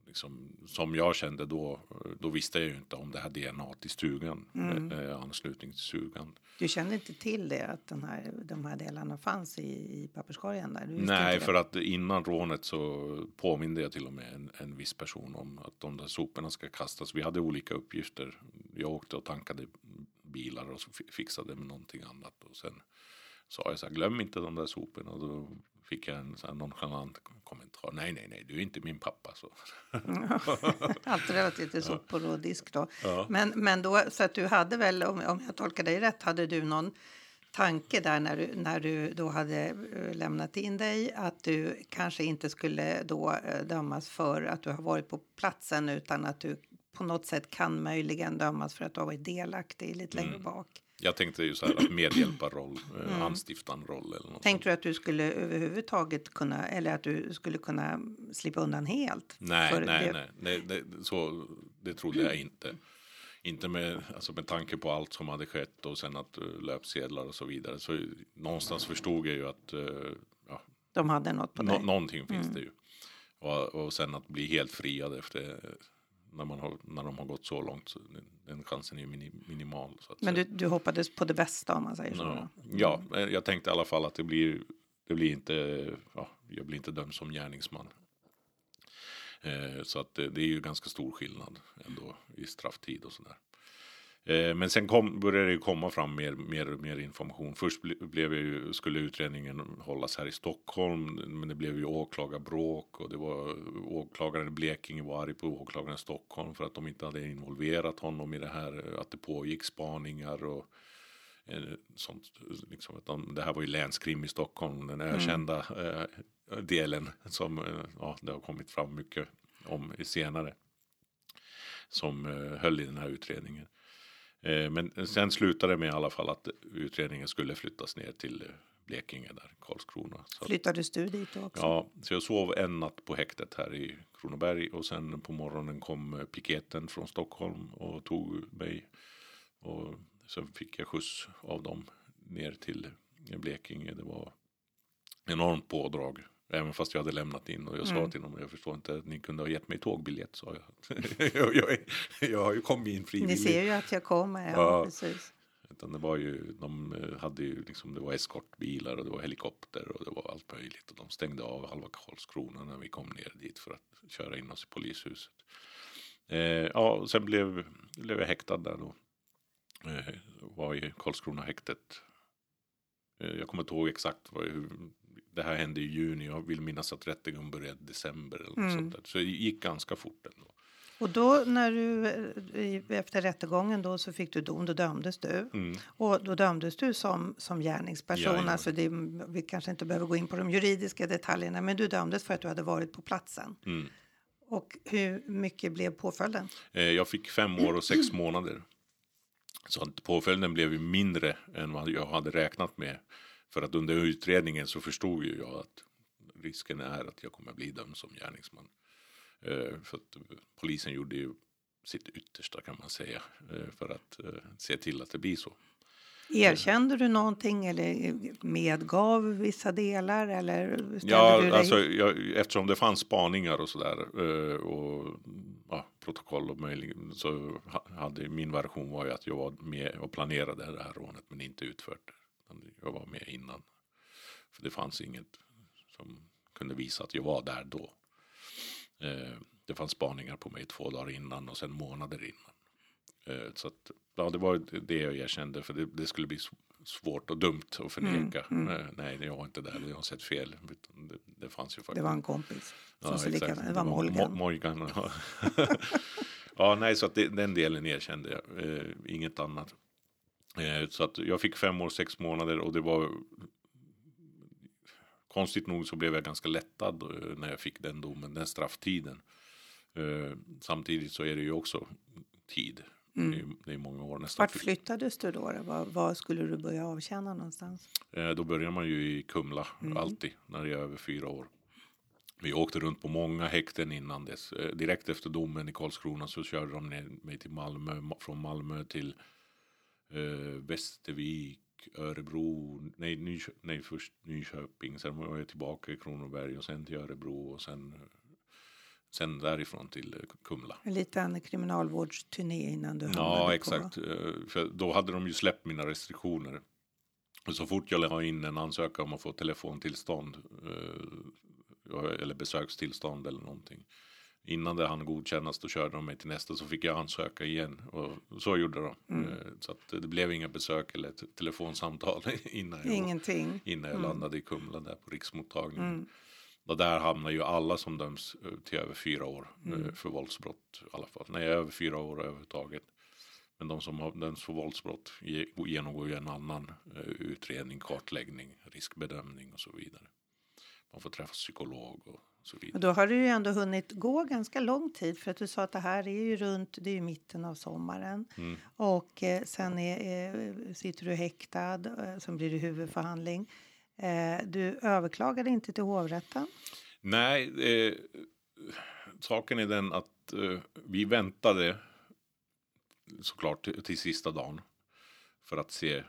liksom, som jag kände då, då visste jag ju inte om det här DNA i stugan, eh, anslutning till stugan. Du kände inte till det, att den här, de här delarna fanns i, i papperskorgen där? Nej, för att innan rånet så påminde jag till och med en, en viss person om att de där soporna ska kastas. Vi hade olika uppgifter. Jag åkte och tankade bilar och fixade med någonting annat. Och sen sa jag så här, glöm inte de där soporna. Då fick jag en så här nonchalant kommentar. Nej, nej, nej, du är inte min pappa. Så. Allt relativt till sopor och disk då. Ja. Men, men då, så att du hade väl, om, om jag tolkar dig rätt, hade du någon tanke där när du, när du då hade eh, lämnat in dig att du kanske inte skulle då eh, dömas för att du har varit på platsen utan att du på något sätt kan möjligen dömas för att du har varit delaktig lite längre Mm. bak. Jag tänkte ju så här att medhjälparroll, eh, anstiftan roll eller något Tänkte du att du skulle överhuvudtaget kunna, eller att du skulle kunna slippa undan helt? Nej, nej, det- nej. Det, det, så, det trodde jag inte. Inte med, alltså med tanke på allt som hade skett och sen att uh, löpsedlar och så vidare. Så någonstans förstod jag ju att uh, ja, De hade något på nå, dig. någonting finns det ju. Och, och sen att bli helt friad efter när, man har, när de har gått så långt. Så den, chansen är ju mini, minimal. Men du, du hoppades på det bästa om man säger så? Ja, då? ja, eh, jag tänkte i alla fall att det blir, det blir inte, ja, jag blir inte dömd som gärningsman. Eh, så att det, det är ju ganska stor skillnad ändå i strafftid och sådär. Eh, men sen kom, började det komma fram mer, mer, mer information. Först ble, blev ju, skulle utredningen hållas här i Stockholm, men det blev ju åklagarbråk och det var åklagaren i Blekinge var arg på åklagaren i Stockholm för att de inte hade involverat honom i det här, att det pågick spaningar och eh, sånt. Liksom, de, det här var ju länskrim i Stockholm, den ökända eh, delen som ja, det har kommit fram mycket om senare. Som höll i den här utredningen. Eh, men sen slutade det med i alla fall att utredningen skulle flyttas ner till eh, Blekinge där, Karlskrona. Så Flyttades du dit då också? ja, så jag sov en natt på häktet här i Kronoberg och sen på morgonen kom eh, piketen från Stockholm och tog mig. Och sen fick jag skjuts av dem ner till Blekinge. Det var enormt pådrag. Även fast jag hade lämnat in och jag sa Mm. till dem, jag förstår inte att ni kunde ha gett mig tågbiljett, sa jag. jag, jag, jag har ju kommit in Ni frivilligt. ser ju att jag kommer. Ja, Ja. precis. Utan det var ju, de eh, hade ju liksom, det var eskortbilar och det var helikopter och det var allt möjligt. Och de stängde av halva Karlskrona när vi kom ner dit för att köra in oss i polishuset. Eh, ja, och sen blev, blev jag häktad där då. Eh, var i Karlskrona häktet. Eh, jag kommer inte ihåg exakt vad, hur, det här hände i juni. Jag vill minnas att rättegången började i december eller något Mm. sånt där. Så det gick ganska fort ändå. Och då när du eh, efter rättegången då så fick du dom, då dömdes du. Mm. Och då dömdes du som, som gärningsperson. Jajamän. Alltså det, vi kanske inte behöver gå in på de juridiska detaljerna, men du dömdes för att du hade varit på platsen. Mm. Och hur mycket blev påföljden? Eh, Jag fick fem år och sex månader. Så påföljden blev ju mindre än vad jag hade räknat med. För att under utredningen så förstod ju jag att risken är att jag kommer bli dömd som gärningsman. Eh, För att eh, polisen gjorde ju sitt yttersta kan man säga. eh, För att se till att det blir så. Erkände du någonting eller medgav vissa delar? Eller du Ja, dig... alltså, jag, eftersom det fanns spaningar och sådär och ja, protokoll och möjligt så ha- hade min version var ju att jag var med och planerade det här rånet men inte utfört det. Utan Jag var med innan. För det fanns inget som kunde visa att jag var där då. Eh, det fanns spaningar på mig två dagar innan och sen månader innan. Eh, så att, ja, det var det jag erkände för det, det skulle bli sv- svårt och dumt att förneka. Eh, nej, jag var inte där, jag har sett fel. Det, det fanns ju faktiskt. Det var en kompis. Som Ja, så exakt. lika, det var Mo- Molgan. Mo- Molgan. ja. ja, nej, så att det, den delen erkände jag. Eh, inget annat. Eh, så att jag fick fem år, sex månader och det var konstigt nog så blev jag ganska lättad eh, när jag fick den domen, den strafftiden. Eh, samtidigt så är det ju också tid. Är, det är många år nästan. Mm. Vart flyttades du då? då? Var, var skulle du börja avtjäna någonstans? Då börjar man ju i Kumla alltid när jag är över fyra år. Vi åkte runt på många häkten innan dess. Direkt efter domen i Karlskrona så körde de ner mig till Malmö. Ma- Från Malmö till eh, Västervik, Örebro, nej, Nykö- nej först Nyköping. Sen var jag tillbaka i Kronoberg och sen till Örebro och sen, sen därifrån till eh, Kumla. En liten kriminalvårdsturné innan du hamnade Ja, på... exakt. Eh, För då hade de ju släppt mina restriktioner. Och så fort jag la in en ansökan om att få telefontillstånd eh, eller besökstillstånd eller någonting. Innan det hann godkännas då körde de mig till nästa så fick jag ansöka igen. Och så gjorde de. Mm. Eh, Så att det blev inga besök eller telefonsamtal innan jag, Ingenting. innan jag landade i Kumla där på riksmottagningen. Mm. Och där hamnar ju alla som döms eh, till över fyra år Mm. eh, för våldsbrott i alla fall. Nej, över fyra år överhuvudtaget. Men de som har dömts för våldsbrott ge- genomgår ju en annan utredning, kartläggning, riskbedömning och så vidare. Man får träffa psykolog och så Och vidare. då har du ju ändå hunnit gå ganska lång tid för att du sa att det här är ju runt, det är ju mitten av sommaren. Mm. Och eh, sen är, eh, sitter du häktad, eh, sen blir det huvudförhandling. Eh, du överklagade inte till hovrätten. Nej, eh, saken är den att eh, vi väntade såklart till, till sista dagen för att se. Eh,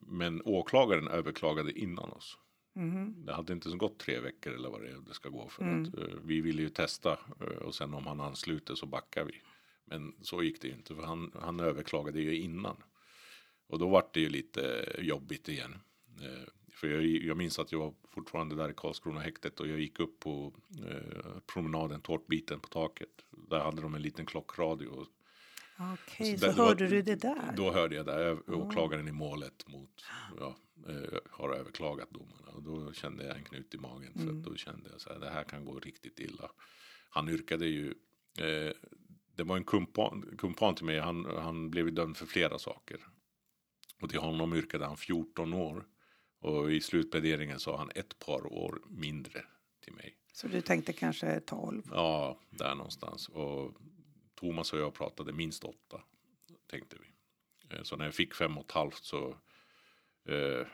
men åklagaren överklagade innan oss. Mhm. Det hade inte så gått tre veckor eller vad det, ska gå för Mm. att eh, vi ville ju testa eh, och sen om han ansluter så backar vi. Men så gick det ju inte för han, han överklagade ju innan. Och då var det ju lite jobbigt igen. Eh, för jag, jag minns att jag var fortfarande där i Karlskrona häktet och jag gick upp på promenaden, tårtbiten på taket. Där hade de en liten klockradio. Okej, Så så, det- det hörde du det där? Då hörde jag där, ö- åklagaren i målet mot, ja, har överklagat domarna. Och då kände jag en knut i magen. För att då kände jag så här, det här kan gå riktigt illa. Han yrkade ju, eh, det var en kumpan, kumpan till mig, han, han blev ju dömd för flera saker. Och till honom yrkade han 14 år. Och i slutpläderingen sa han ett par år mindre till mig. Så du tänkte kanske 12? Ja, där någonstans. Och Thomas och jag pratade minst åtta, tänkte vi. Eh, så när jag fick fem och ett halvt så, eh,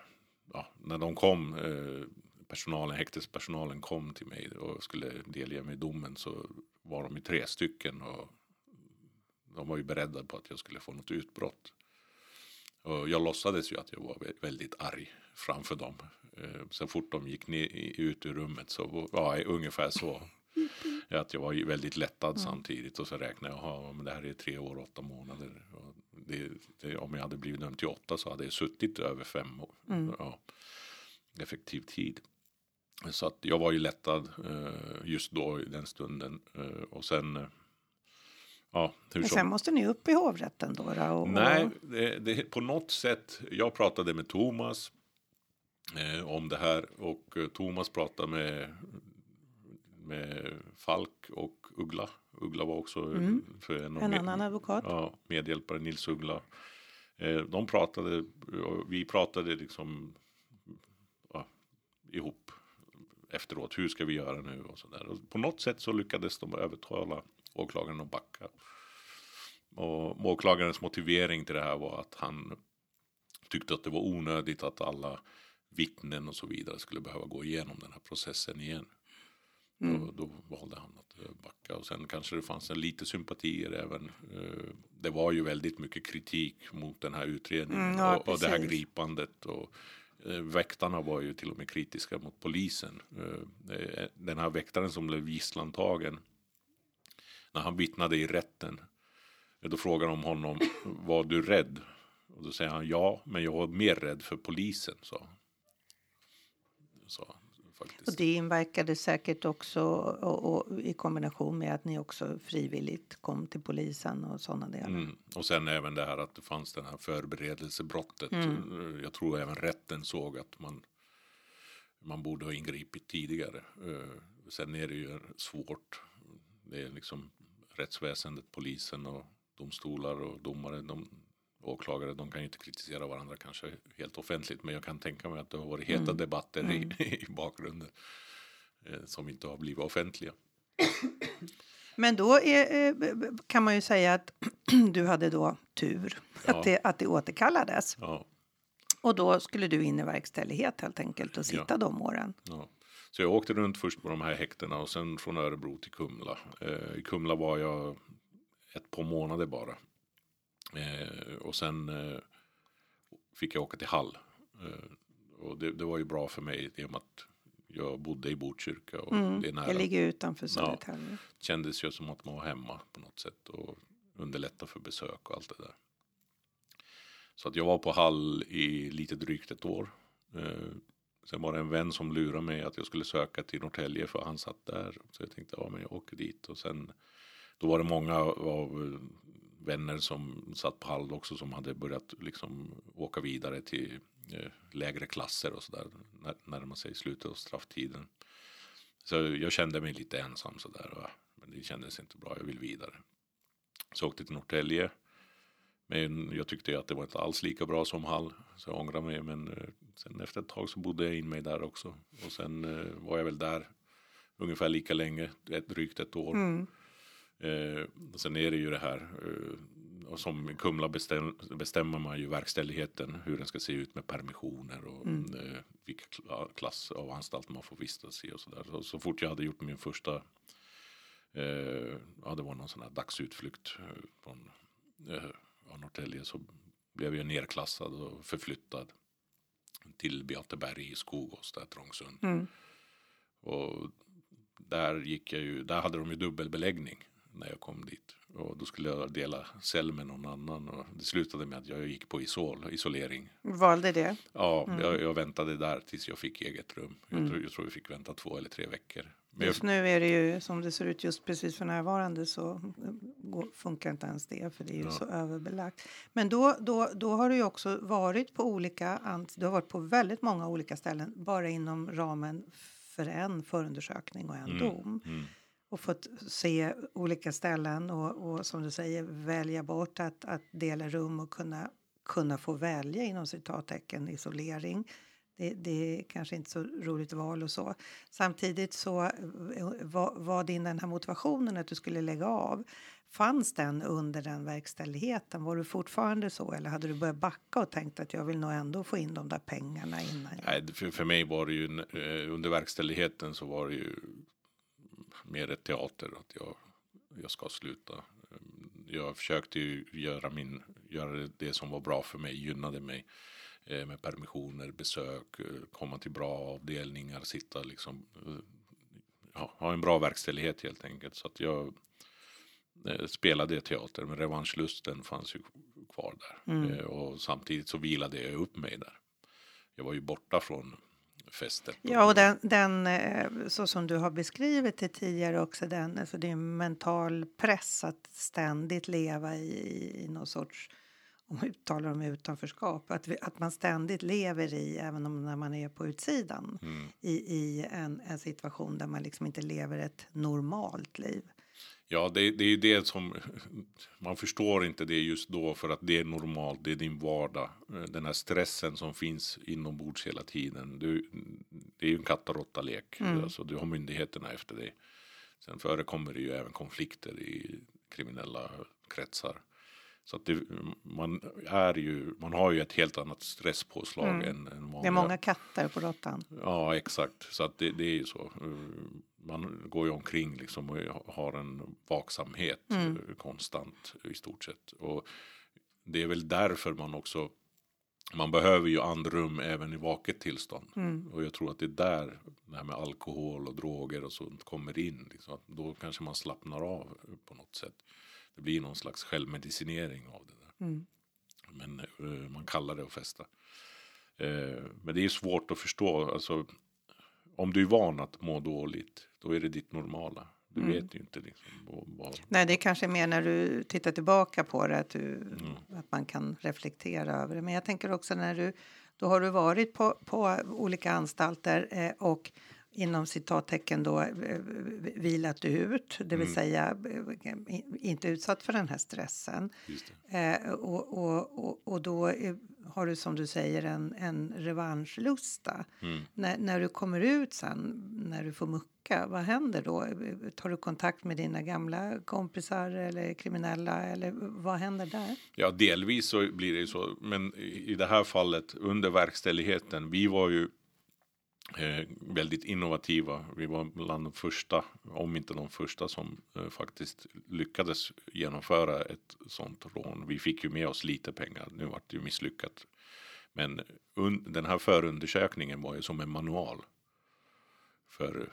ja, när de kom, eh, personalen, häktespersonalen kom till mig och skulle delge mig domen så var de i tre stycken och de var ju beredda på att jag skulle få något utbrott. Och jag låtsades ju att jag var väldigt arg framför dem. Eh, Så fort de gick ner, ut ur rummet så var ja, ungefär så. Att jag var väldigt lättad samtidigt och så räknade jag, "Jaha, men det här är tre år och åtta månader. Och det, det, om jag hade blivit dömd till åtta så hade jag suttit över fem år. Ja, effektiv tid. Så att jag var ju lättad eh, just då i den stunden. Eh, och sen, eh, ja, hur Men som. sen måste ni upp i hovrätten då? då och, Nej, det, det, på något sätt. Jag pratade med Thomas eh, om det här och eh, Thomas pratade med, med Falk och Uggla. Uggla var också för en, en med- annan advokat? Ja, medhjälpare Nils Uggla. Eh, de pratade vi pratade liksom ja, ihop efteråt. Hur ska vi göra nu och så där. Och på något sätt så lyckades de övertala åklagaren att backa. Och åklagarens motivering till det här var att han tyckte att det var onödigt att alla vittnen och så vidare skulle behöva gå igenom den här processen igen. Och då valde han att eh, backa och sen kanske det fanns en lite sympatier även. eh, Det var ju väldigt mycket kritik mot den här utredningen Mm, ja, och, och det här gripandet. Och, eh, väktarna var ju till och med kritiska mot polisen. Eh, Den här väktaren som blev gisslantagen när han vittnade i rätten. Då frågar de honom, var du rädd? Och då säger han ja, men jag var mer rädd för polisen, sa han. Han faktiskt. Och det inverkade säkert också och, och, i kombination med att ni också frivilligt kom till polisen och sådana delar. Mm. Och sen även det här att det fanns den här förberedelsebrottet. Mm. Jag tror även rätten såg att man, man borde ha ingripit tidigare. Eh, Sen är det ju svårt. Det är liksom rättsväsendet, polisen och domstolar och domare. De, åklagare, de kan ju inte kritisera varandra kanske helt offentligt. Men jag kan tänka mig att det har varit heta debatter i, i bakgrunden. eh, Som inte har blivit offentliga. Men då är, eh, kan man ju säga att du hade då tur Ja. att, det, att det återkallades. Ja. Och då skulle du in i verkställighet helt enkelt och sitta Ja. de åren. Ja. Så jag åkte runt först på de här häktena och sen från Örebro till Kumla. Eh, I Kumla var jag ett par månader bara. Eh, och sen eh, fick jag åka till Hall. Eh, och det, det var ju bra för mig i och med att jag bodde i Botkyrka och det är nära. Jag ligger utanför Södertälje. kändes ju som att man var hemma på något sätt och underlätta för besök och allt det där. Så att jag var på Hall i lite drygt ett år. Sen var det en vän som lurade mig att jag skulle söka till Norrtälje för han satt där. Så jag tänkte, ja men jag åker dit och sen då var det många av vänner som satt på Hall också som hade börjat liksom åka vidare till eh, lägre klasser och sådär. När, närma sig slutet av strafftiden. Så jag kände mig lite ensam sådär. Men det kändes inte bra, jag vill vidare. Så jag åkte till Norrtälje. Men jag tyckte ju att det var inte alls lika bra som Hall. Så jag ångrar mig. Men eh, sen efter ett tag så bodde jag in mig där också. Och sen eh, var jag väl där ungefär lika länge, ett, drygt ett år. Mm. Eh, sen är det ju det här, eh, och som Kumla bestäm, bestämmer man ju verkställigheten, hur den ska se ut med permissioner och eh, vilka kla- klass av anstalt man får vistas i och sådär. Så, så fort jag hade gjort min första, eh, ja det var någon sån här dagsutflykt eh, från eh, Norrtälje så blev jag nerklassad och förflyttad till Beateberg i Skogås, där Trångsund. Mm. Och där gick jag ju, där hade de ju dubbelbeläggning när jag kom dit. Och då skulle jag dela cell med någon annan och det slutade med att jag gick på isol, isolering. Valde det. Ja, jag, jag väntade där tills jag fick eget rum. Jag, tror, jag tror vi fick vänta två eller tre veckor. Men jag, Just nu är det ju som det ser ut just precis för närvarande så går, funkar inte ens det för det är ju Ja. så överbelagt. Men då, då, då har du ju också varit på olika, du har varit på väldigt många olika ställen bara inom ramen för en förundersökning och en dom. mm. Och fått se olika ställen och, och som du säger välja bort att, att dela rum och kunna, kunna få välja inom citattecken isolering det, det är kanske inte så roligt val och så. Samtidigt så eh, var, var din den här motivationen att du skulle lägga av. Fanns den under den verkställigheten? Var du fortfarande så eller hade du börjat backa och tänkt att jag vill nog ändå få in de där pengarna innan? Nej, för, för mig var det ju eh, under verkställigheten så var det ju mer ett teater att jag, jag ska sluta. Jag försökte ju göra, min, göra det som var bra för mig, gynnade mig eh, med permissioner, besök, eh, komma till bra avdelningar, sitta liksom, ja, ha en bra verkställighet helt enkelt. Så att jag spelade teater, men revanschlusten fanns ju kvar där. Mm. Och samtidigt så vilade jag upp mig där. Jag var ju borta från festet. Ja, och den, den, eh, så som du har beskrivit det tidigare också, den, alltså det är en mental press att ständigt leva i, i någon sorts, om vi talar om utanförskap, att, vi, att man ständigt lever i, även om när man är på utsidan, mm. i, i en, en situation där man liksom inte lever ett normalt liv. Ja, det, det är det som man förstår inte det just då för att det är normalt. Det är din vardag. Den här stressen som finns inombords hela tiden. Du, det är ju en katt och råtta lek. Mm. Alltså, du har myndigheterna efter dig. Sen förekommer det ju även konflikter i kriminella kretsar. Så att det, man, är ju, man har ju ett helt annat stresspåslag mm. än, än många. Det är många katter på råttan. Ja, exakt. Så att det, det är ju så man går ju omkring liksom och har en vaksamhet mm. Eh, konstant i stort sett. Och det är väl därför man också man behöver ju andrum även i vaket tillstånd. Mm. Och jag tror att det är där det här med alkohol och droger och sånt kommer in. Liksom. Då kanske man slappnar av på något sätt. Det blir någon slags självmedicinering av det där. Mm. Men uh, man kallar det att festa. Uh, men det är svårt att förstå. Alltså, om du är van att må dåligt, då är det ditt normala. Du mm. vet ju inte liksom vad, vad... Nej, det är kanske mer när du tittar tillbaka på det att, du, mm. att man kan reflektera över det. Men jag tänker också när du, då har du varit på, på olika anstalter eh, och inom citattecken då eh, vilat ut, det vill mm. säga eh, inte utsatt för den här stressen. Eh, och, och, och, och, då har du som du säger en, en revanschlusta. Mm. När, när du kommer ut sen, när du får mucka, vad händer då? Tar du kontakt med dina gamla kompisar eller kriminella eller vad händer där? Ja, delvis så blir det ju så, men i det här fallet under verkställigheten, vi var ju eh, väldigt innovativa. Vi var bland de första, om inte de första, som eh, faktiskt lyckades genomföra ett sånt rån. Vi fick ju med oss lite pengar. Nu vart det ju misslyckat. Men den här förundersökningen var ju som en manual för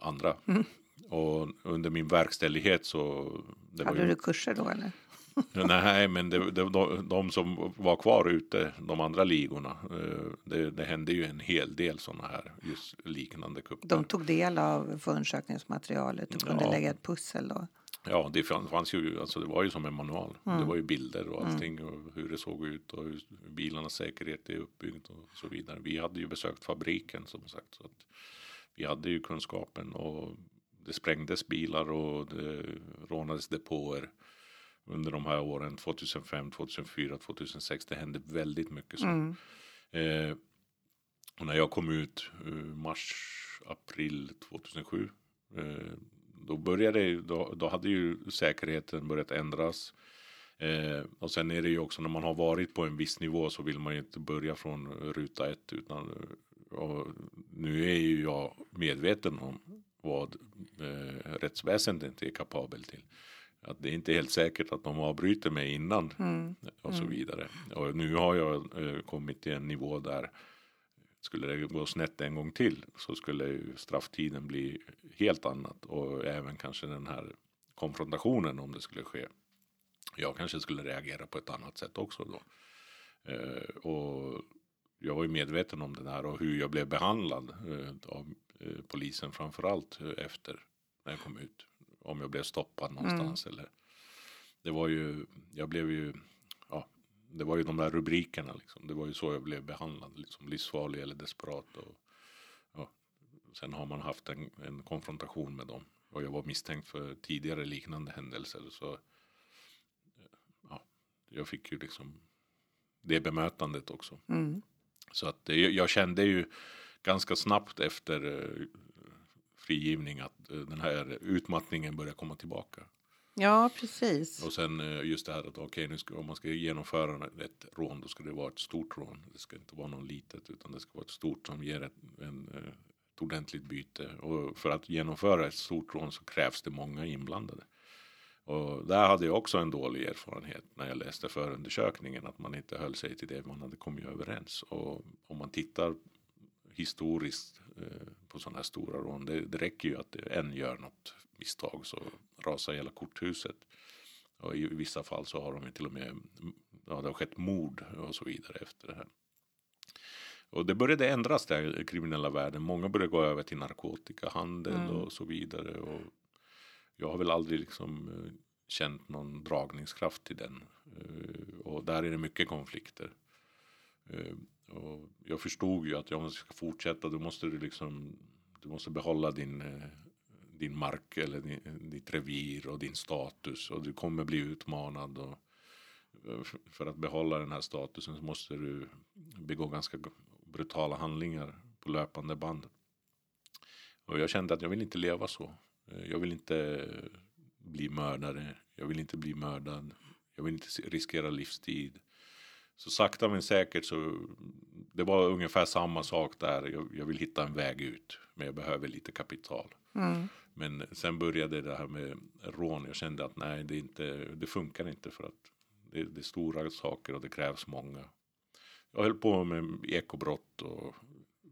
andra. Mm. Och under min verkställighet så... Hade ju... du kurser då eller? Nej, men det, det, de, de, som var kvar ute, de andra ligorna, eh, det, det hände ju en hel del sådana här just liknande kupper. De tog del av förundersökningsmaterialet och kunde ja. lägga ett pussel då? Ja, det fanns ju, alltså det var ju som en manual. Mm. Det var ju bilder och mm. allting mm. och hur det såg ut och hur bilarnas säkerhet är uppbyggd och så vidare. Vi hade ju besökt fabriken som sagt. Så att vi hade ju kunskapen och det sprängdes bilar och det rånades depåer under de här åren 2005, 2004, 2006. Det hände väldigt mycket. Så. Mm. Eh, och när jag kom ut eh, mars, april 2007. Eh, då började då, då hade ju säkerheten börjat ändras. Eh, och sen är det ju också när man har varit på en viss nivå så vill man ju inte börja från ruta ett utan och nu är ju jag medveten om vad eh, rättsväsendet är kapabel till att det är inte helt säkert att de avbryter mig innan mm. och så mm. vidare. Och nu har jag eh, kommit till en nivå där skulle det gå snett en gång till så skulle ju strafftiden bli helt annat och även kanske den här konfrontationen om det skulle ske. Jag kanske skulle reagera på ett annat sätt också då. Eh, och jag var ju medveten om det här och hur jag blev behandlad eh, av polisen framförallt eh, efter när jag kom ut om jag blev stoppad någonstans. Mm. Eller, det var ju, jag blev ju, ja, det var ju de där rubrikerna liksom. Det var ju så jag blev behandlad, liksom livsfarlig eller desperat. Och, ja, sen har man haft en, en konfrontation med dem. Och jag var misstänkt för tidigare liknande händelser. Så ja, jag fick ju liksom det bemötandet också. Mm. Så att det, jag kände ju ganska snabbt efter eh, frigivning att eh, den här utmattningen började komma tillbaka. Ja, precis. Och sen eh, just det här att okej, nu ska, om man ska genomföra ett rån då ska det vara ett stort rån. Det ska inte vara något litet utan det ska vara ett stort som ger ett, en, eh, ett ordentligt byte. Och för att genomföra ett stort rån så krävs det många inblandade. Och där hade jag också en dålig erfarenhet när jag läste förundersökningen att man inte höll sig till det man hade kommit överens. Och om man tittar historiskt på sådana här stora rån, det, det räcker ju att en gör något misstag så rasar hela korthuset. Och i vissa fall så har de ju till och med, ja det har skett mord och så vidare efter det här. Och det började ändras där i kriminella världen. Många började gå över till narkotikahandel Mm. och så vidare. Och jag har väl aldrig liksom eh, känt någon dragningskraft till den. Eh, Och där är det mycket konflikter. Eh, och jag förstod ju att om jag ska fortsätta då måste du liksom du måste behålla din, eh, din mark eller din, ditt revir och din status och du kommer bli utmanad. Och, eh, för att behålla den här statusen så måste du begå ganska brutala handlingar på löpande band. Och jag kände att jag vill inte leva så. Jag vill inte bli mördare. Jag vill inte bli mördad. Jag vill inte riskera livstid. Så sakta men säkert så det var ungefär samma sak där. Jag, jag vill hitta en väg ut. Men jag behöver lite kapital. Mm. Men sen började det här med rån. Jag kände att nej, det, inte, det funkar inte för att det, det är stora saker och det krävs många. Jag höll på med ekobrott och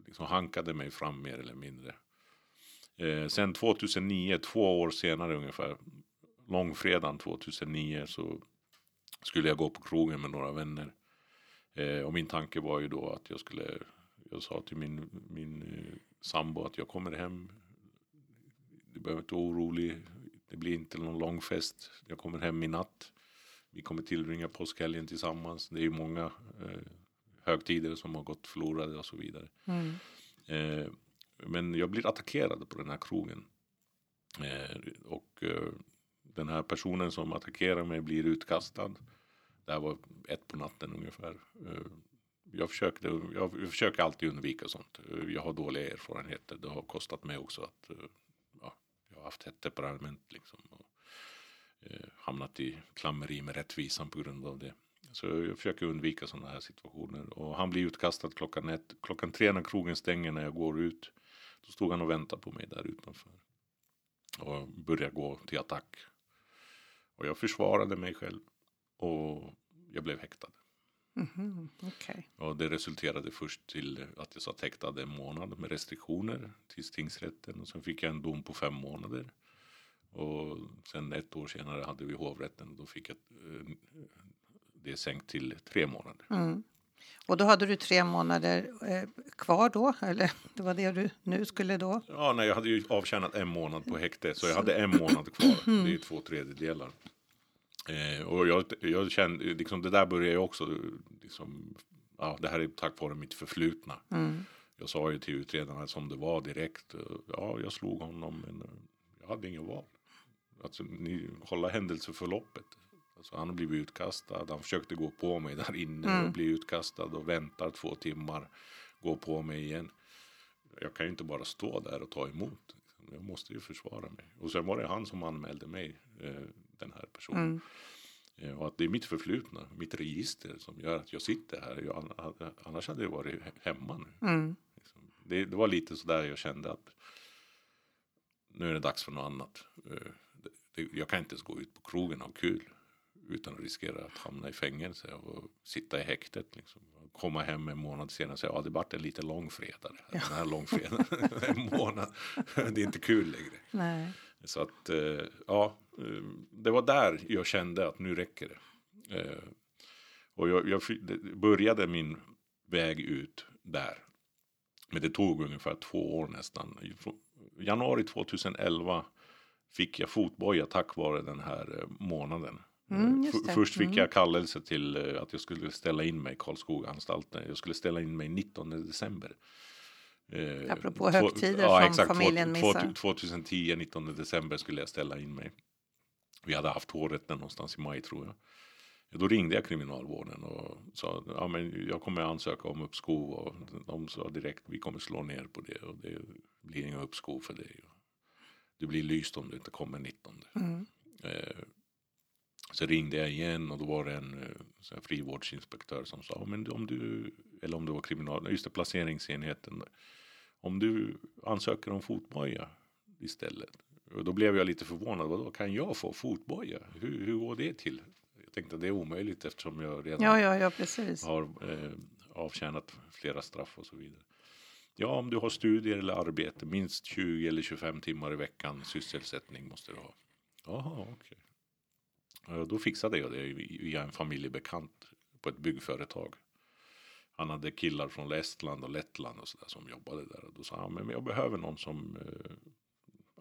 liksom hankade mig fram mer eller mindre. Eh, sen 2009, två år senare ungefär, långfredagen 2009 så skulle jag gå på krogen med några vänner. Eh, och min tanke var ju då att jag skulle, jag sa till min, min eh, sambo att jag kommer hem du behöver inte vara orolig. Det blir inte någon lång fest. Jag kommer hem i natt. Vi kommer tillbringa påskhelgen tillsammans. Det är ju många eh, högtider som har gått förlorade och så vidare. Mm. Eh, men jag blir attackerad på den här krogen. Eh, och eh, den här personen som attackerar mig blir utkastad. Det här var ett på natten ungefär. Eh, jag, försökte, jag, försöker alltid undvika sånt. Eh, jag har dåliga erfarenheter. Det har kostat mig också att eh, ja, jag har haft ett temperament liksom. Och, eh, hamnat i klammeri med rättvisan på grund av det. Så jag försöker undvika sådana här situationer. Och han blir utkastad klockan ett. Klockan tre när krogen stänger när jag går ut. Då stod han och väntade på mig där utanför. Och började gå till attack. Och jag försvarade mig själv. Och jag blev häktad. Mhm. Okej. Och det resulterade först till att jag satt häktad en månad med restriktioner tills tingsrätten. Och sen fick jag en dom på fem månader. Och sen ett år senare hade vi hovrätten och då fick jag eh, det sänkt till tre månader. Mm. Och då hade du tre månader eh, kvar då? Eller det var det du nu skulle då? Ja, nej, jag hade ju avtjänat en månad på häkte så jag hade en månad kvar. Det är två tredjedelar. Eh, och jag, jag kände, liksom det där började jag också, liksom, ja, det här är tack vare mitt förflutna. Mm. Jag sa ju till utredarna som det var direkt, ja, jag slog honom, men jag hade ingen val. Alltså, ni hålla händelseförloppet. Alltså, han blivit utkastad, han försökte gå på mig där inne Mm. och bli utkastad och väntar två timmar, gå på mig igen. Jag kan ju inte bara stå där och ta emot. Jag måste ju försvara mig. Och sen var det han som anmälde mig, eh, den här personen. Mm. Eh, Och att det är mitt förflutna, mitt register som gör att jag sitter här. Jag, annars hade jag varit he- hemma nu. Mm. Liksom. Det, det var lite sådär jag kände att nu är det dags för något annat. Eh, jag kan inte ens gå ut på krogen och ha kul utan att riskera att hamna i fängelse och sitta i häktet. Liksom. Komma hem en månad senare och säga ja det vart en lite lång fredag. här. Den här långfredagen, en månad. Det är inte kul längre. Nej. Så att eh, ja, det var där jag kände att nu räcker det. Eh, och jag, jag började min väg ut där. Men det tog ungefär två år nästan. Januari 2011 fick jag fotboja tack vare den här eh, månaden. Mm. Först fick Mm. jag kallelse till eh, att jag skulle ställa in mig i Karlskoga-anstalten. Jag skulle ställa in mig 19 december. Eh, Apropå högtider som familjen två- missar. 2010, 19 december skulle jag ställa in mig. Vi hade haft hovrätten någonstans i maj tror jag. Då ringde jag kriminalvården och sa ja, men jag kommer ansöka om uppskov och de sa direkt vi kommer slå ner på det och det blir inga uppskov för dig. Du blir lyst om du inte kommer 19. Mm. Eh, så ringde jag igen och då var det en eh, så här frivårdsinspektör som sa, men om du, eller om det var kriminal, just det, placeringsenheten, om du ansöker om fotboja istället. Då blev jag lite förvånad, vadå, kan jag få fotboja? Hur, hur går det till? Jag tänkte att det är omöjligt eftersom jag redan Ja, ja, ja, precis. har eh, avtjänat flera straff och så vidare. Ja, om du har studier eller arbete, minst 20 eller 25 timmar i veckan sysselsättning måste du ha. Jaha, okej. Ja, Då fixade jag det via en familjebekant på ett byggföretag. Han hade killar från Estland och Lettland och sådär som jobbade där. Och då sa han, men jag behöver någon som eh,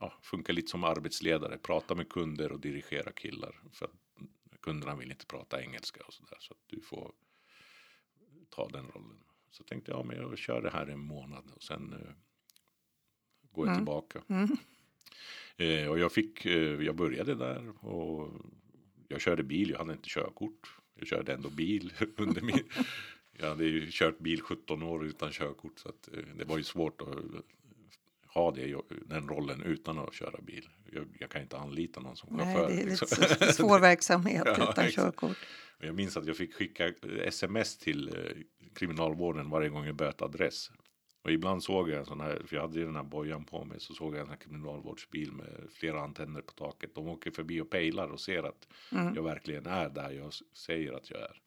ja, funkar lite som arbetsledare, prata med kunder och dirigera killar. För kunderna vill inte prata engelska och sådär. Så att du får ta den rollen. Så tänkte jag, ja, men jag kör det här en månad och sen eh, går jag Mm. tillbaka. Mm. Eh, och jag fick, eh, jag började där och jag körde bil, jag hade inte körkort. Jag körde ändå bil under min, jag hade ju kört bil 17 år utan körkort så att det var ju svårt att ha det, den rollen utan att köra bil. Jag, jag kan inte anlita någon som Nej, chaufför. det är liksom. lite svår verksamhet Ja, utan körkort. Jag minns att jag fick skicka sms till eh, kriminalvården varje gång jag bytte adress. Och ibland såg jag en sån här, för jag hade ju den här bojan på mig, så såg jag en sån här kriminalvårdsbil med flera antenner på taket. De åker förbi och pejlar och ser att Mm. jag verkligen är där jag säger att jag är.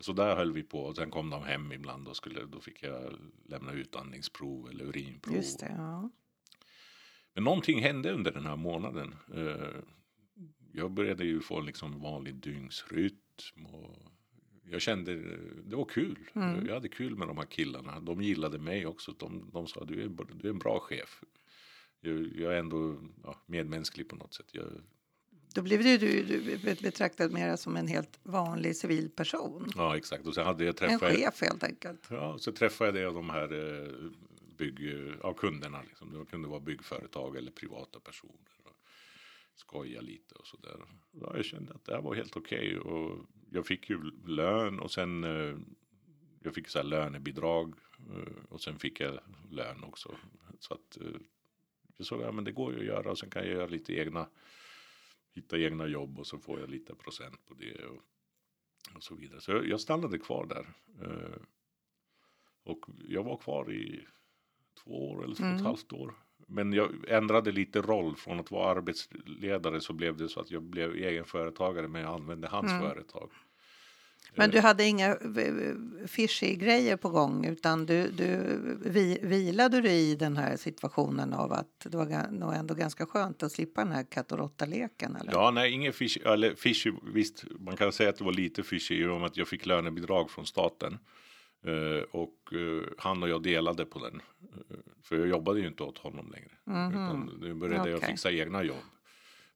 Så där höll vi på och sen kom de hem ibland och skulle, då fick jag lämna utandningsprov eller urinprov. Just det, ja. Men någonting hände under den här månaden. Eh, Jag började ju få liksom vanlig dygnsrytm. Och jag kände det var kul. Mm. Jag hade kul med de här killarna. De gillade mig också. De, de sa du är, du är en bra chef. Jag, jag är ändå ja, medmänsklig på något sätt. Jag, Då blev du, du, du betraktad mer som en helt vanlig civil person. ja exakt. Och sen hade jag En träffat. chef helt enkelt. Ja, så träffade jag de här eh, bygg, ja, kunderna. Liksom. Det kunde vara byggföretag eller privata personer. Och skoja lite och sådär. Ja, jag kände att det här var helt okej. Och jag fick ju lön och sen eh, jag fick så här lönebidrag. Eh, och sen fick jag lön också. Så att jag såg att ja, men det går ju att göra. Och sen kan jag göra lite egna. Hitta egna jobb och så får jag lite procent på det. Och, och så vidare. Så jag, jag stannade kvar där. Eh, och jag var kvar i två år eller två och ett Mm. halvt år. Men jag ändrade lite roll. Från att vara arbetsledare så blev det så att jag blev egenföretagare men jag använde hans Mm. företag. Men du hade inga eh, fishy grejer på gång utan du, du vi, vilade du i den här situationen av att det var nog ändå ganska skönt att slippa den här katt och råtta-leken? Ja, nej, ingen fish, eller fishy, visst, man kan säga att det var lite fishy i och med att jag fick lönebidrag från staten. Eh, och eh, han och jag delade på den. För jag jobbade ju inte åt honom längre. Utan nu började jag Okej. fixa egna jobb.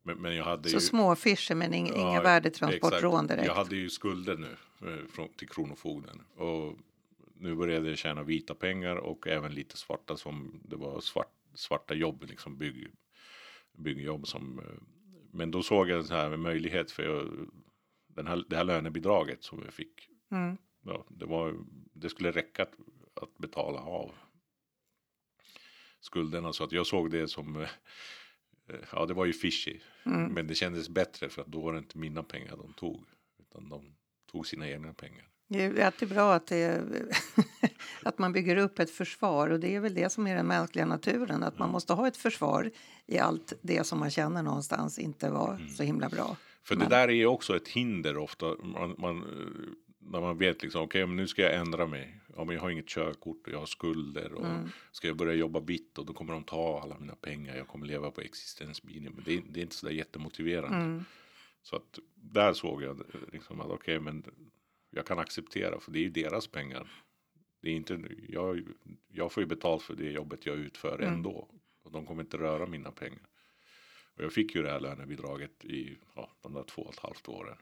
Men, men jag hade Så ju... små fischer men ing, inga Ja, värdetransportrån exakt. direkt? Jag hade ju skulder nu eh, från, till Kronofogden. Och nu började jag tjäna vita pengar och även lite svarta som det var svart, svarta jobb, liksom bygg, byggjobb som. eh, Men då såg jag en sån här möjlighet för jag, den här, det här lönebidraget som jag fick. Mm. Ja, det, var, det skulle räcka att, att betala av skulderna så att jag såg det som eh, Ja, det var ju fishy. Mm. Men det kändes bättre för att då var det inte mina pengar de tog. Utan de tog sina egna pengar. Det är alltid bra att, det, att man bygger upp ett försvar och det är väl det som är den mänskliga naturen. Att man måste ha ett försvar i allt det som man känner någonstans inte var Mm. så himla bra. För Men- det där är ju också ett hinder ofta. Man, man, eh, när man vet liksom, okej men nu ska jag ändra mig. Ja, men jag har inget körkort och jag har skulder. Och Mm. Ska jag börja jobba vitt och då kommer de ta alla mina pengar. Jag kommer leva på existensminimum. Det, det är inte så där jättemotiverande. Mm. Så att där såg jag liksom att okej men jag kan acceptera för det är ju deras pengar. Det är inte, jag, jag får ju betalt för det jobbet jag utför Mm. ändå. Och de kommer inte röra mina pengar. Och jag fick ju det här lönebidraget i ja, de där två och ett halvt åren.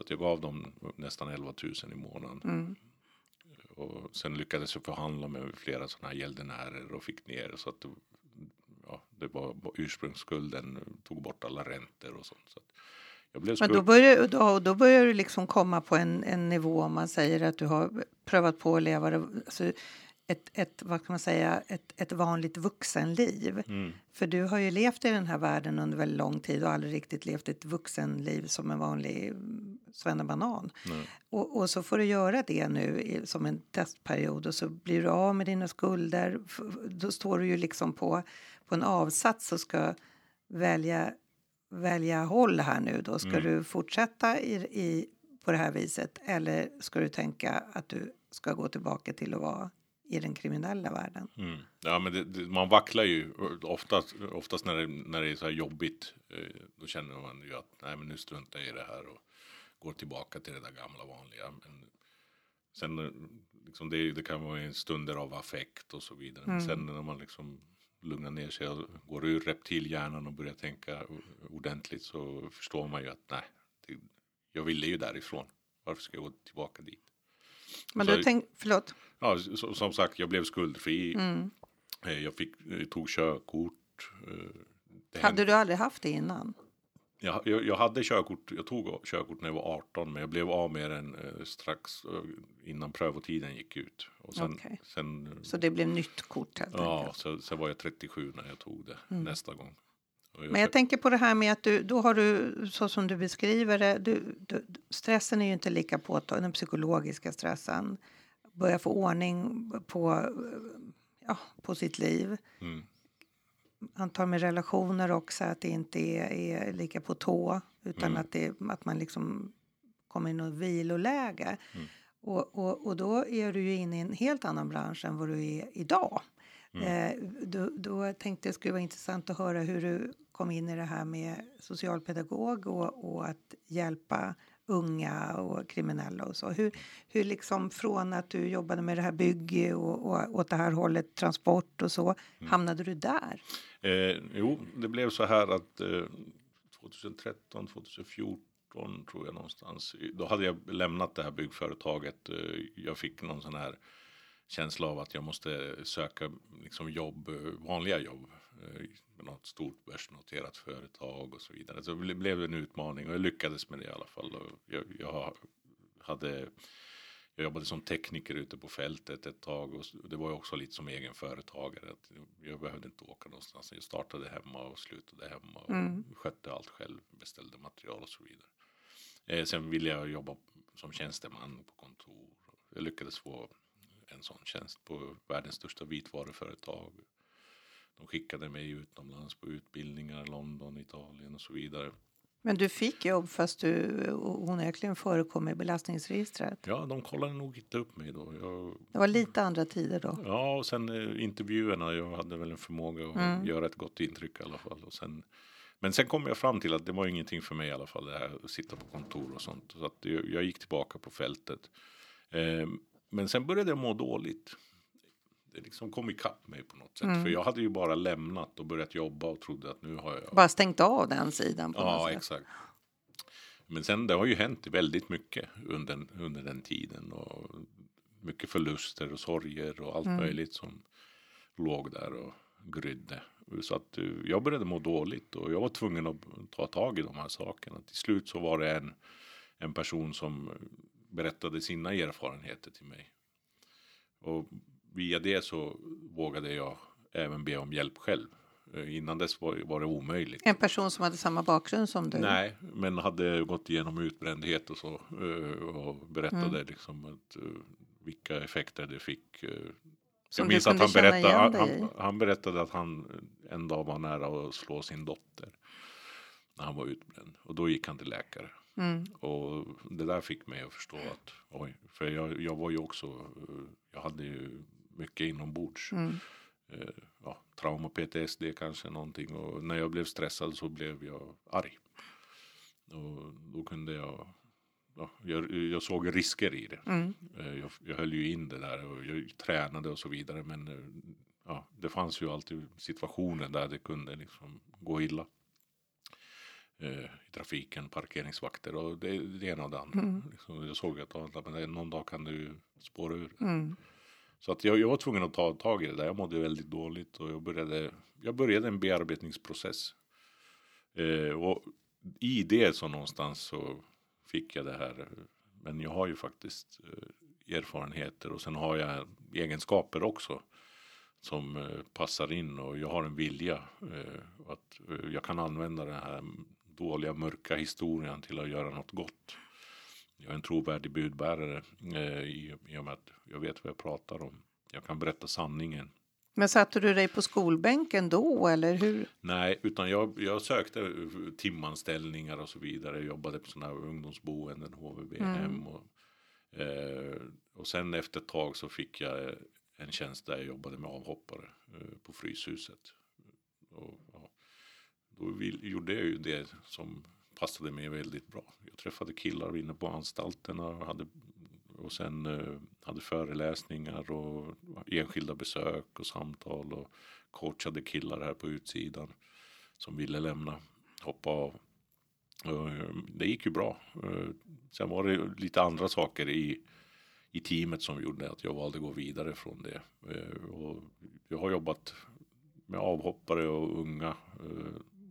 Så att jag gav dem nästan 11 000 i månaden. Mm. Och sen lyckades jag förhandla med flera sådana här gäldenärer och fick ner så att ja, det var ursprungsskulden, tog bort alla räntor och sånt. Så Jag blev Men då börjar, då, då börjar du liksom komma på en, en nivå om man säger att du har prövat på att leva alltså ett, ett, vad kan man säga, ett, ett vanligt vuxenliv. Mm. För du har ju levt i den här världen under väldigt lång tid och aldrig riktigt levt ett vuxenliv som en vanlig svennebanan. Och, och så får du göra det nu i, som en testperiod och så blir du av med dina skulder. Då står du ju liksom på, på en avsats och ska välja, välja håll här nu. Då ska Mm. du fortsätta i, i, på det här viset eller ska du tänka att du ska gå tillbaka till att vara i den kriminella världen? Mm. Ja, men det, det, man vacklar ju oftast, oftast när, det, när det är så här jobbigt. Eh, då känner man ju att nej, men nu struntar jag i det här och går tillbaka till det där gamla vanliga. Men sen eh, liksom det, det kan vara en stunder av affekt och så vidare. Men sen när man liksom lugnar ner sig och går ur reptilhjärnan och börjar tänka ordentligt så förstår man ju att nej, det, jag ville ju därifrån. Varför ska jag gå tillbaka dit? Men Så- du tänk, förlåt. Ja, som sagt, jag blev skuldfri. Mm. Eh, Jag fick, eh, tog körkort. eh, Det Hade du aldrig haft det innan? jag, jag, jag hade körkort, jag tog körkort när jag var 18 men jag blev av med den eh, strax innan prövotiden gick ut. Och sen, Okej. sen, Så det blev nytt kort helt ja, enkelt? så, sen var jag 37 när jag tog det nästa gång. Och Men jag tänker på det här med att du, då har du, så som du beskriver det, du, du, stressen är ju inte lika påtaglig, den psykologiska stressen. Börja få ordning på, ja, på sitt liv. Mm. Antar med relationer också, att det inte är, är lika på tå utan Mm. att, det, att man liksom kommer i något viloläge. Och, och, och då är du ju inne i en helt annan bransch än vad du är idag. Eh, då, då tänkte jag skulle vara intressant att höra hur du kom in i det här med socialpedagog och, och att hjälpa unga och kriminella och så. Hur, hur liksom från att du jobbade med det här bygge och, och åt det här hållet, transport och så, hamnade du där? Eh, jo, det blev så här att eh, 2013, 2014 tror jag någonstans. Då hade jag lämnat det här byggföretaget. Eh, jag fick någon sån här känsla av att jag måste söka liksom jobb, eh, vanliga jobb. Eh, med något stort börsnoterat företag och så vidare. Så det blev en utmaning och jag lyckades med det i alla fall. Och jag, jag hade jag jobbade som tekniker ute på fältet ett tag och det var ju också lite som egen företagare. Att jag behövde inte åka någonstans. Jag startade hemma och slutade hemma och skötte allt själv, beställde material och så vidare. Eh, sen ville jag jobba som tjänsteman på kontor. Jag lyckades få en sån tjänst på världens största vitvaruföretag. De skickade mig utomlands på utbildningar, London, Italien och så vidare. Men du fick jobb fast du onekligen förekom i belastningsregistret. Ja, de kollade nog inte upp mig då. Jag Det var lite andra tider då. Ja, och sen eh, intervjuerna. Jag hade väl en förmåga att Mm. göra ett gott intryck i alla fall. Och sen, men sen kom jag fram till att det var ingenting för mig i alla fall. Det här att sitta på kontor och sånt. Så att jag, gick tillbaka på fältet. Eh, men sen började jag må dåligt. Det liksom kom ikapp mig på något sätt. Mm. För jag hade ju bara lämnat och börjat jobba och trodde att nu har jag Bara stängt av den sidan på Ja, exakt. Men sen det har ju hänt väldigt mycket under, under den tiden. Och mycket förluster och sorger och allt Mm. möjligt som låg där och grydde. Så att eh, jag började må dåligt och jag var tvungen att ta tag i de här sakerna. Till slut så var det en, en person som berättade sina erfarenheter till mig. Och via det så vågade jag även be om hjälp själv. Eh, Innan dess var, var det omöjligt. En person som hade samma bakgrund som du? Nej, men hade gått igenom utbrändhet och så. eh, Och berättade liksom att, eh, vilka effekter det fick. Som Jag minns att han berättade, han, han, han berättade att han en dag var nära att slå sin dotter. När han var utbränd. Och då gick han till läkare. Mm. Och det där fick mig att förstå att oj, för jag, jag var ju också, jag hade ju mycket inombords. Mm. Eh, Ja, trauma, PTSD kanske någonting. Och när jag blev stressad så blev jag arg. Och då kunde jag, ja, jag, jag såg risker i det. Mm. Eh, Jag, jag höll ju in det där och jag tränade och så vidare. Men eh, ja, det fanns ju alltid situationer där det kunde liksom gå illa. Eh, I trafiken, parkeringsvakter och det, det ena och det andra. Liksom, jag såg att ja, men någon dag kan du spåra ur. Mm. Så att jag, jag var tvungen att ta tag i det där. Jag mådde väldigt dåligt och jag började, jag började en bearbetningsprocess. Eh, och i det så någonstans så fick jag det här. Men jag har ju faktiskt eh, erfarenheter och sen har jag egenskaper också som eh, passar in och jag har en vilja eh, att eh, jag kan använda den här dåliga mörka historien till att göra något gott. Jag är en trovärdig budbärare eh, i, i och med att jag vet vad jag pratar om. Jag kan berätta sanningen. Men satte du dig på skolbänken då eller hur? Nej, utan jag, jag sökte timanställningar och så vidare. Jag jobbade på sådana här ungdomsboenden, HVB-hem. Mm. Och, eh, och sen efter ett tag så fick jag en tjänst där jag jobbade med avhoppare eh, på Fryshuset. Och, ja, då vill, gjorde jag ju det som passade mig väldigt bra. Jag träffade killar inne på anstalterna och, hade, och sen eh, hade föreläsningar och enskilda besök och samtal och coachade killar här på utsidan som ville lämna, hoppa av. Eh, det gick ju bra. Eh, sen var det lite andra saker i, i teamet som gjorde att jag valde att gå vidare från det. Eh, och jag har jobbat med avhoppare och unga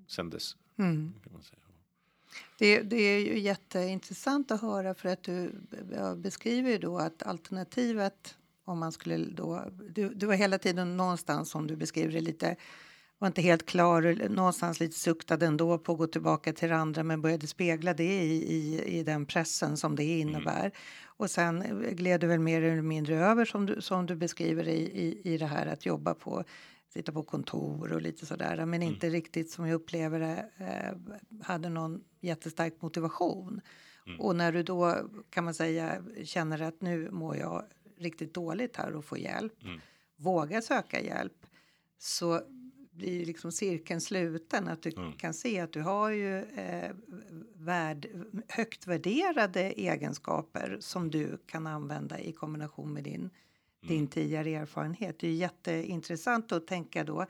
sen dess. Mm. Kan man säga. Det, det är ju jätteintressant att höra för att du beskriver ju då att alternativet om man skulle då... Du, du var hela tiden någonstans som du beskriver det lite var inte helt klar, någonstans lite suktade ändå på att gå tillbaka till det andra men började spegla det i, i, i den pressen som det innebär. Och sen gled du väl mer eller mindre över som du, som du beskriver i, i, i det här att jobba på sitta på kontor och lite sådär men inte riktigt som jag upplever det eh, hade någon jättestark motivation. Och när du då kan man säga känner att nu mår jag riktigt dåligt här och får hjälp, våga söka hjälp så blir liksom cirkeln sluten. Att du kan se att du har ju eh, värd, högt värderade egenskaper som du kan använda i kombination med din, din tidigare erfarenhet. Det är jätteintressant att tänka då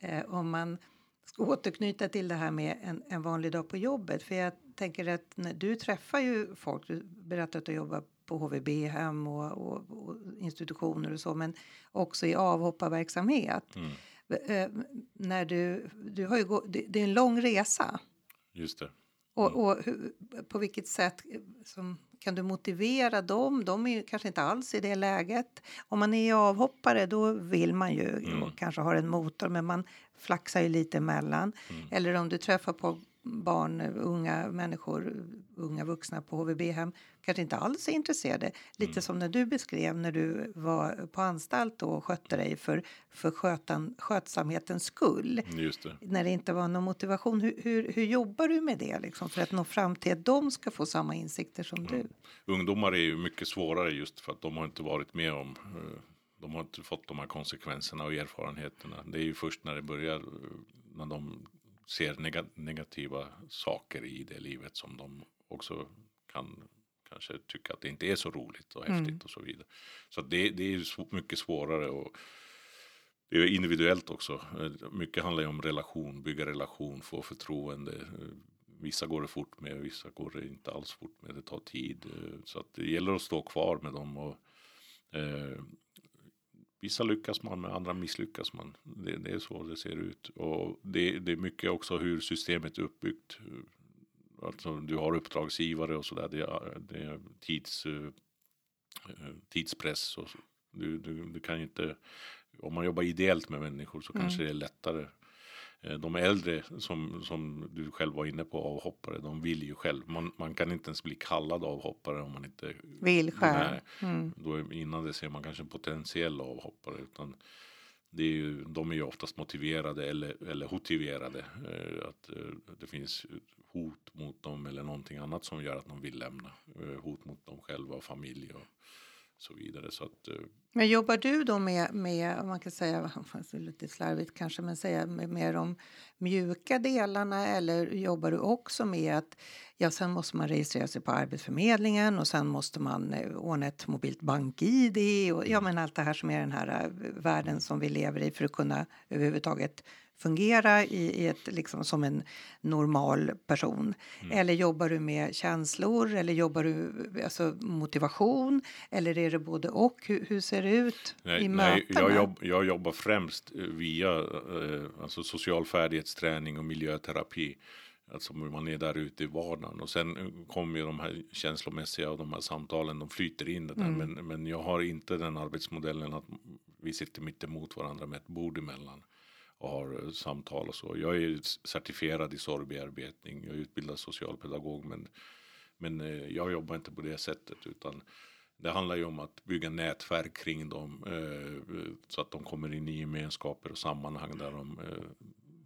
eh, om man ska återknyta till det här med en, en vanlig dag på jobbet. För jag tänker att när du träffar ju folk, du berättar att du jobbar på HVB-hem och, och, och institutioner och så, men också i avhopparverksamhet. Eh, när du, du har ju gå, det, det är en lång resa. Just det. Och, och hur, på vilket sätt eh, som, kan du motivera dem? De är ju kanske inte alls i det läget. Om man är avhoppare då vill man ju och kanske har en motor men man flaxar ju lite emellan. Eller om du träffar på barn, unga människor, unga vuxna på HVB-hem kanske inte alls är intresserade. Lite som när du beskrev när du var på anstalt och skötte dig för, för skötan, skötsamhetens skull Just det. när det inte var någon motivation. Hur, hur, hur jobbar du med det liksom, för att nå fram till att de ska få samma insikter som du? Ungdomar är ju mycket svårare just för att de har inte varit med om eh, de har inte fått de här konsekvenserna och erfarenheterna. Det är ju först när det börjar när de ser nega- negativa saker i det livet som de också kan kanske tycka att det inte är så roligt och häftigt och så vidare. Så det, det är mycket svårare och det är individuellt också. Eh, Mycket handlar ju om relation, bygga relation, få förtroende. Eh, Vissa går det fort med, vissa går det inte alls fort med. Det tar tid. eh, Så att det gäller att stå kvar med dem. Och, eh, vissa lyckas man med, andra misslyckas man. Det, det är så det ser ut. Och det, det är mycket också hur systemet är uppbyggt. Alltså du har uppdragsgivare och sådär. Det, är- det är tids, eh, tidspress. Och så. du, du, du kan inte, om man jobbar ideellt med människor så kanske det är lättare. Eh, De äldre som, som du själv var inne på, avhoppare, de vill ju själv. Man, man kan inte ens bli kallad avhoppare om man inte Vill själv. Nej, då innan det ser man kanske en potentiell avhoppare. Utan det är ju, de är ju oftast motiverade eller, eller motiverade. Eh, att eh, det finns hot mot dem eller någonting annat som gör att de vill lämna. Hot mot dem själva och familj och så vidare. Så att, eh, Men jobbar du då med, med man kan säga, lite slarvigt kanske, men säga med, med de mjuka delarna eller jobbar du också med att ja, sen måste man registrera sig på Arbetsförmedlingen och sen måste man eh, ordna ett mobilt bank-id och ja, men allt det här som är den här eh, världen som vi lever i för att kunna överhuvudtaget fungera i, i ett, liksom, som en normal person? Eller jobbar du med känslor eller jobbar du alltså, motivation? Eller är det både och? Hur, hur ser det ut Nej, i mötena? jag, jobb, jag jobbar främst eh, via eh, alltså social färdighetsträning och miljöterapi. Alltså man är där ute i vardagen och sen kommer ju de här känslomässiga och de här samtalen, de flyter in det där. Mm. Men, men jag har inte den arbetsmodellen att vi sitter mitt emot varandra med ett bord emellan och har eh, samtal och så. Jag är certifierad i sorgbearbetning, jag är utbildad socialpedagog men, men eh, jag jobbar inte på det sättet utan det handlar ju om att bygga nätverk kring dem eh, så att de kommer in i gemenskaper och sammanhang där de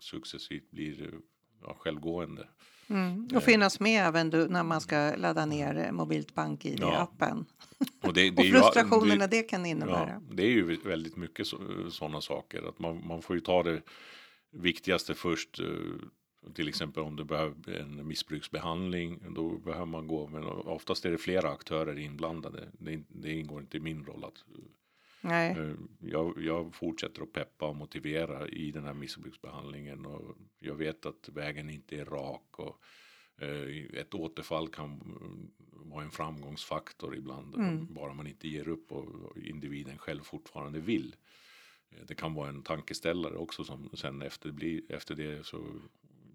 successivt blir ja, självgående. Mm. Och finnas med även du, när man ska ladda ner eh, mobilt bank-id-appen. Och, det, det Och ju- frustrationerna det, det kan innebära. Ja, det är ju väldigt mycket sådana saker. Att man, man får ju ta det viktigaste först. eh, Till exempel om det behöver en missbruksbehandling. Då behöver man gå. Men oftast är det flera aktörer inblandade. Det, det ingår inte i min roll att Nej. Eh, Jag, jag fortsätter att peppa och motivera i den här missbruksbehandlingen och jag vet att vägen inte är rak och eh, ett återfall kan mm, vara en framgångsfaktor ibland bara man inte ger upp och individen själv fortfarande vill. Eh, Det kan vara en tankeställare också som sen efter, blir, efter det så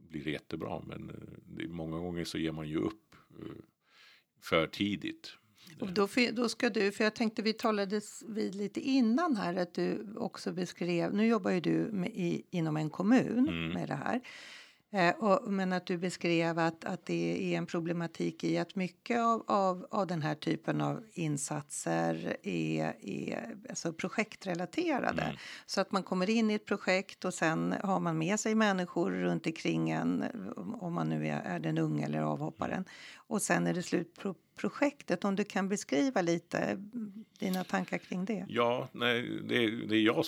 blir det jättebra men det, många gånger så ger man ju upp för tidigt. Och då, då ska du, för jag tänkte vi talades vid lite innan här att du också beskrev, nu jobbar ju du med, i, inom en kommun Mm. med det här. Eh, och, men att du beskrev att, att det är en problematik i att mycket av, av, av den här typen av insatser är, är alltså projektrelaterade. Mm. Så att man kommer in i ett projekt och sen har man med sig människor runt omkring en, om man nu är, är den unge eller avhopparen. Och sen är det slut på projektet. Om du kan beskriva lite mm, dina tankar kring det. Ja, nej, det, det jag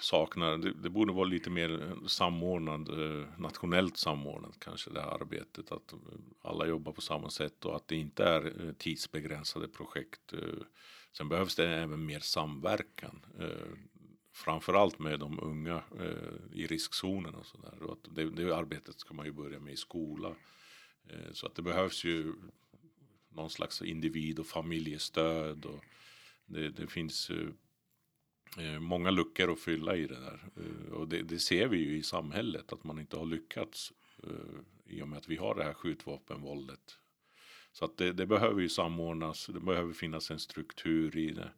saknar, det, det borde vara lite mer samordnad, eh, nationellt samordnat kanske det här arbetet. Att alla jobbar på samma sätt och att det inte är eh, tidsbegränsade projekt. Eh. Sen behövs det även mer samverkan. Framförallt med de unga i riskzonen och sådär. där. det, det arbetet ska man ju börja med i skola. Så att det behövs ju någon slags individ och familjestöd. Och det, det finns eh, eh, många luckor att fylla i det där. Eh, och det, det ser vi ju i samhället att man inte har lyckats i och med att vi har det här skjutvapenvåldet. Så att det, det behöver ju samordnas, det behöver finnas en struktur i det.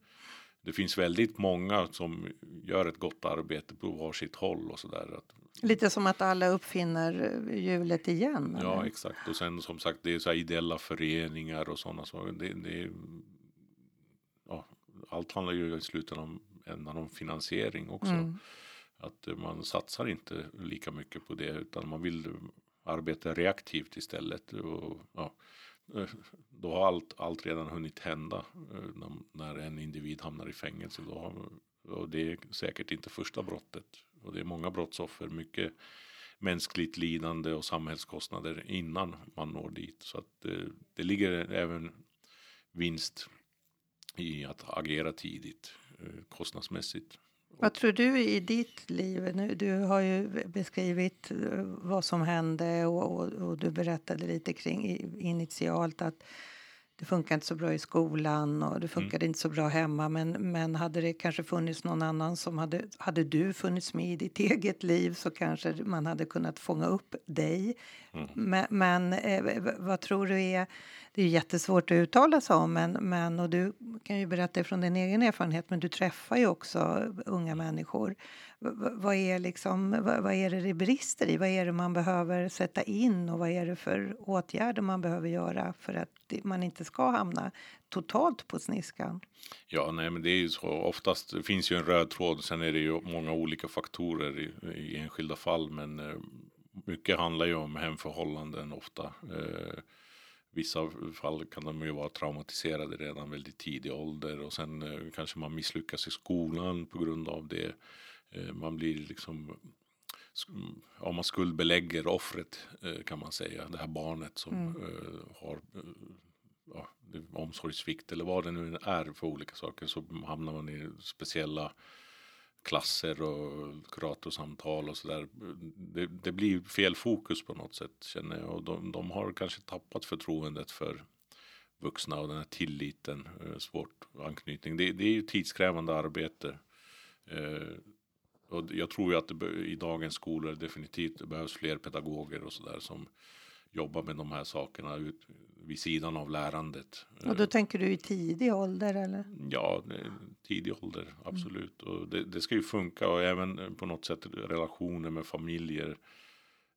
Det finns väldigt många som gör ett gott arbete på varsitt håll och sådär. Lite som att alla uppfinner hjulet igen. Ja, eller? exakt. Och sen som sagt, det är så här ideella föreningar och sådana saker. Det, det, ja, allt handlar ju i slutändan om, ändan om finansiering också. Mm. Att eh, man satsar inte lika mycket på det utan man vill arbeta reaktivt istället. Och, ja, eh, då har allt, allt redan hunnit hända eh, när, när en individ hamnar i fängelse. Då har, och det är säkert inte första brottet. Och det är många brottsoffer, mycket mänskligt lidande och samhällskostnader innan man når dit. Så att det, det ligger även vinst i att agera tidigt eh, kostnadsmässigt. Vad tror du i ditt liv? Nu, du har ju beskrivit eh, vad som hände och, och, och du berättade lite kring initialt att det funkar inte så bra i skolan och det funkade inte så bra hemma. Men, men hade det kanske funnits någon annan som hade, hade du funnits med i ditt eget liv så kanske man hade kunnat fånga upp dig. Men, men eh, vad tror du är, det är jättesvårt att uttala sig om men, men och du kan ju berätta från din egen erfarenhet men du träffar ju också unga människor. Vad är liksom, vad, är det det brister i? Vad är det man behöver sätta in och vad är det för åtgärder man behöver göra för att man inte ska hamna totalt på sniskan? Ja, nej, men det är ju så. Oftast det finns ju en röd tråd. Sen är det ju många olika faktorer i, i enskilda fall. Men eh, mycket handlar ju om hemförhållanden ofta. Eh, vissa fall kan de ju vara traumatiserade redan väldigt tidig ålder. Och sen eh, kanske man misslyckas i skolan på grund av det. Eh, man blir liksom ja, man skuldbelägger offret eh, kan man säga. Det här barnet som eh, har ja, omsorgssvikt eller vad det nu är för olika saker så hamnar man i speciella klasser och kuratorsamtal och sådär. Det, det blir fel fokus på något sätt känner jag och de, de har kanske tappat förtroendet för vuxna och den här tilliten, svårt anknytning. Det, det är ju tidskrävande arbete. Eh, Och jag tror ju att det i dagens skolor definitivt det behövs fler pedagoger och sådär som jobbar med de här sakerna ut, vid sidan av lärandet. Och då tänker du i tidig ålder eller? Ja, tidig ålder, absolut. Och det, det ska ju funka och även eh, på något sätt relationer med familjer.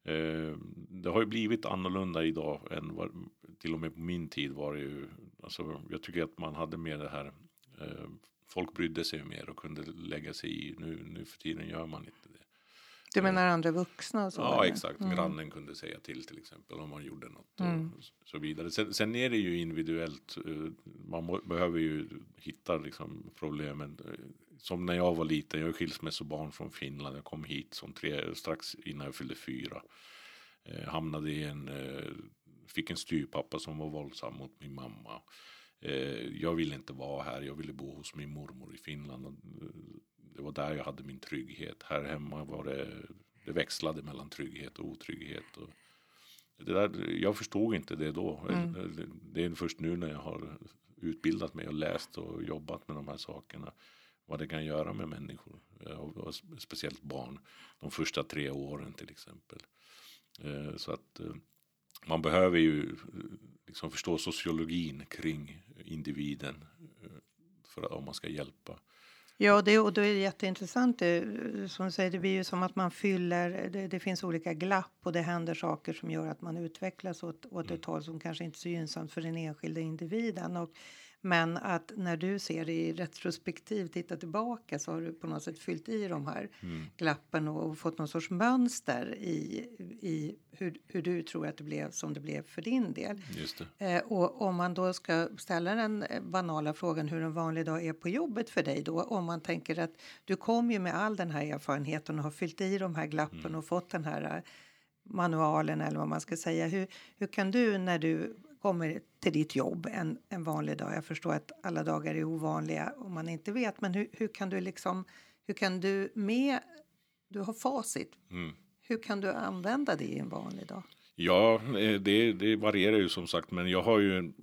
Eh, det har ju blivit annorlunda idag än vad, till och med på min tid var det ju. Alltså, jag tycker att man hade mer det här. Folk brydde sig mer och kunde lägga sig i. Nu, nu för tiden gör man inte det. Du menar andra vuxna så? Ja, eller? exakt. Grannen kunde säga till till exempel om man gjorde något Mm. och så vidare. Sen, sen är det ju individuellt. eh, Man må, behöver ju hitta liksom problemen. Som när jag var liten. Jag är skilsmässobarn från Finland. Jag kom hit som tre, strax innan jag fyllde fyra. Eh, hamnade i en, eh, fick en styrpappa som var våldsam mot min mamma. Eh, jag ville inte vara här. Jag ville bo hos min mormor i Finland. Eh, det var där jag hade min trygghet. Här hemma var det, det växlade mellan trygghet och otrygghet. Och det där, jag förstod inte det då. Det är först nu när jag har utbildat mig och läst och jobbat med de här sakerna. Vad det kan göra med människor. eh, Och, speciellt barn. De första tre åren till exempel. Så att man behöver ju eh, liksom förstå sociologin kring individen. eh, För att, om man ska hjälpa. Ja, det, och då är det jätteintressant. Det, som du säger, det blir ju som att man fyller... Det, det finns olika glapp och det händer saker som gör att man utvecklas åt, åt ett håll som kanske inte är så gynnsamt för den enskilda individen. Och, men att när du ser det i retrospektiv, titta tillbaka så har du på något sätt fyllt i de här glappen och, och fått någon sorts mönster i, i hur, hur du tror att det blev som det blev för din del. Just det. Eh, och om man då ska ställa den banala frågan hur en vanlig dag är på jobbet för dig då, om man tänker att du kom ju med all den här erfarenheten och har fyllt i de här glappen och fått den här eh, manualen eller vad man ska säga. Hur, hur kan du när du kommer till ditt jobb en, en vanlig dag? Jag förstår att alla dagar är ovanliga om man inte vet, men hur, hur kan du liksom, hur kan du med, du har facit, Mm. hur kan du använda det i en vanlig dag? Ja, eh, det, det varierar ju som sagt, men jag har ju en,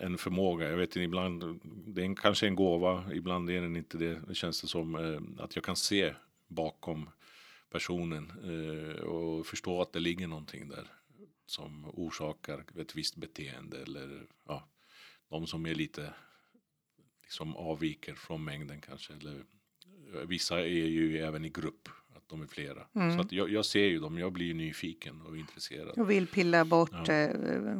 en förmåga. Jag vet inte, ibland, det är en, kanske en gåva, ibland är den inte det. Det känns det som eh, att jag kan se bakom personen eh, och förstå att det ligger någonting där som orsakar ett visst beteende eller ja, de som är lite liksom avviker från mängden kanske. Eller, vissa är ju även i grupp, att de är flera. Så att jag, jag ser ju dem, jag blir nyfiken och intresserad. Och vill pilla bort Ja. eh,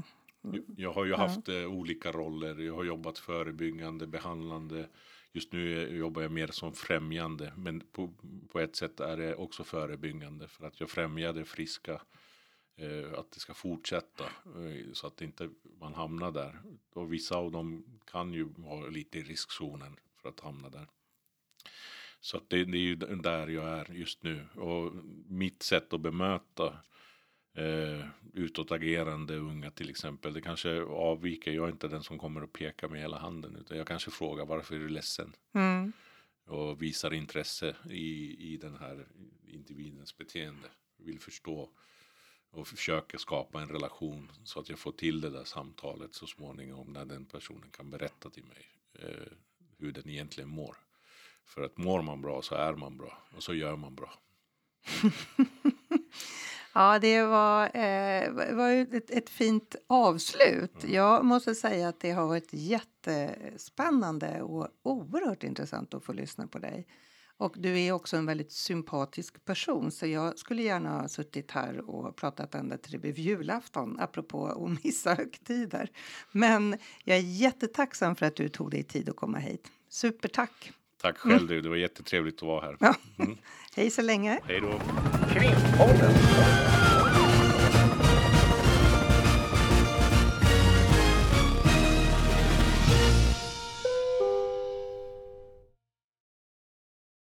Jag har ju haft eh, olika roller. Jag har jobbat förebyggande, behandlande. Just nu jobbar jag mer som främjande. Men på, på ett sätt är det också förebyggande. För att jag främjar det friska. Eh, att det ska fortsätta. Eh, så att inte man hamnar där. Och vissa av dem kan ju vara lite i riskzonen för att hamna där. Så att det, det är ju där jag är just nu. Och mitt sätt att bemöta eh, utåtagerande unga till exempel. Det kanske avviker. Jag är inte den som kommer att peka med hela handen. Utan jag kanske frågar varför är du ledsen? mm. Och visar intresse i, i den här individens beteende. Vill förstå. Och försöker skapa en relation. Så att jag får till det där samtalet så småningom. När den personen kan berätta till mig. Eh, hur den egentligen mår. För att mår man bra så är man bra. Och så gör man bra. Ja, det var, eh, var ett, ett fint avslut. Jag måste säga att det har varit jättespännande och oerhört intressant att få lyssna på dig. Och du är också en väldigt sympatisk person så jag skulle gärna ha suttit här och pratat ända till det blev julafton apropå att missa högtider. Men jag är jättetacksam för att du tog dig tid att komma hit. Supertack! Tack själv du. Det var jättetrevligt att vara här. Ja. Hej så länge! Hej då. Krimpodden.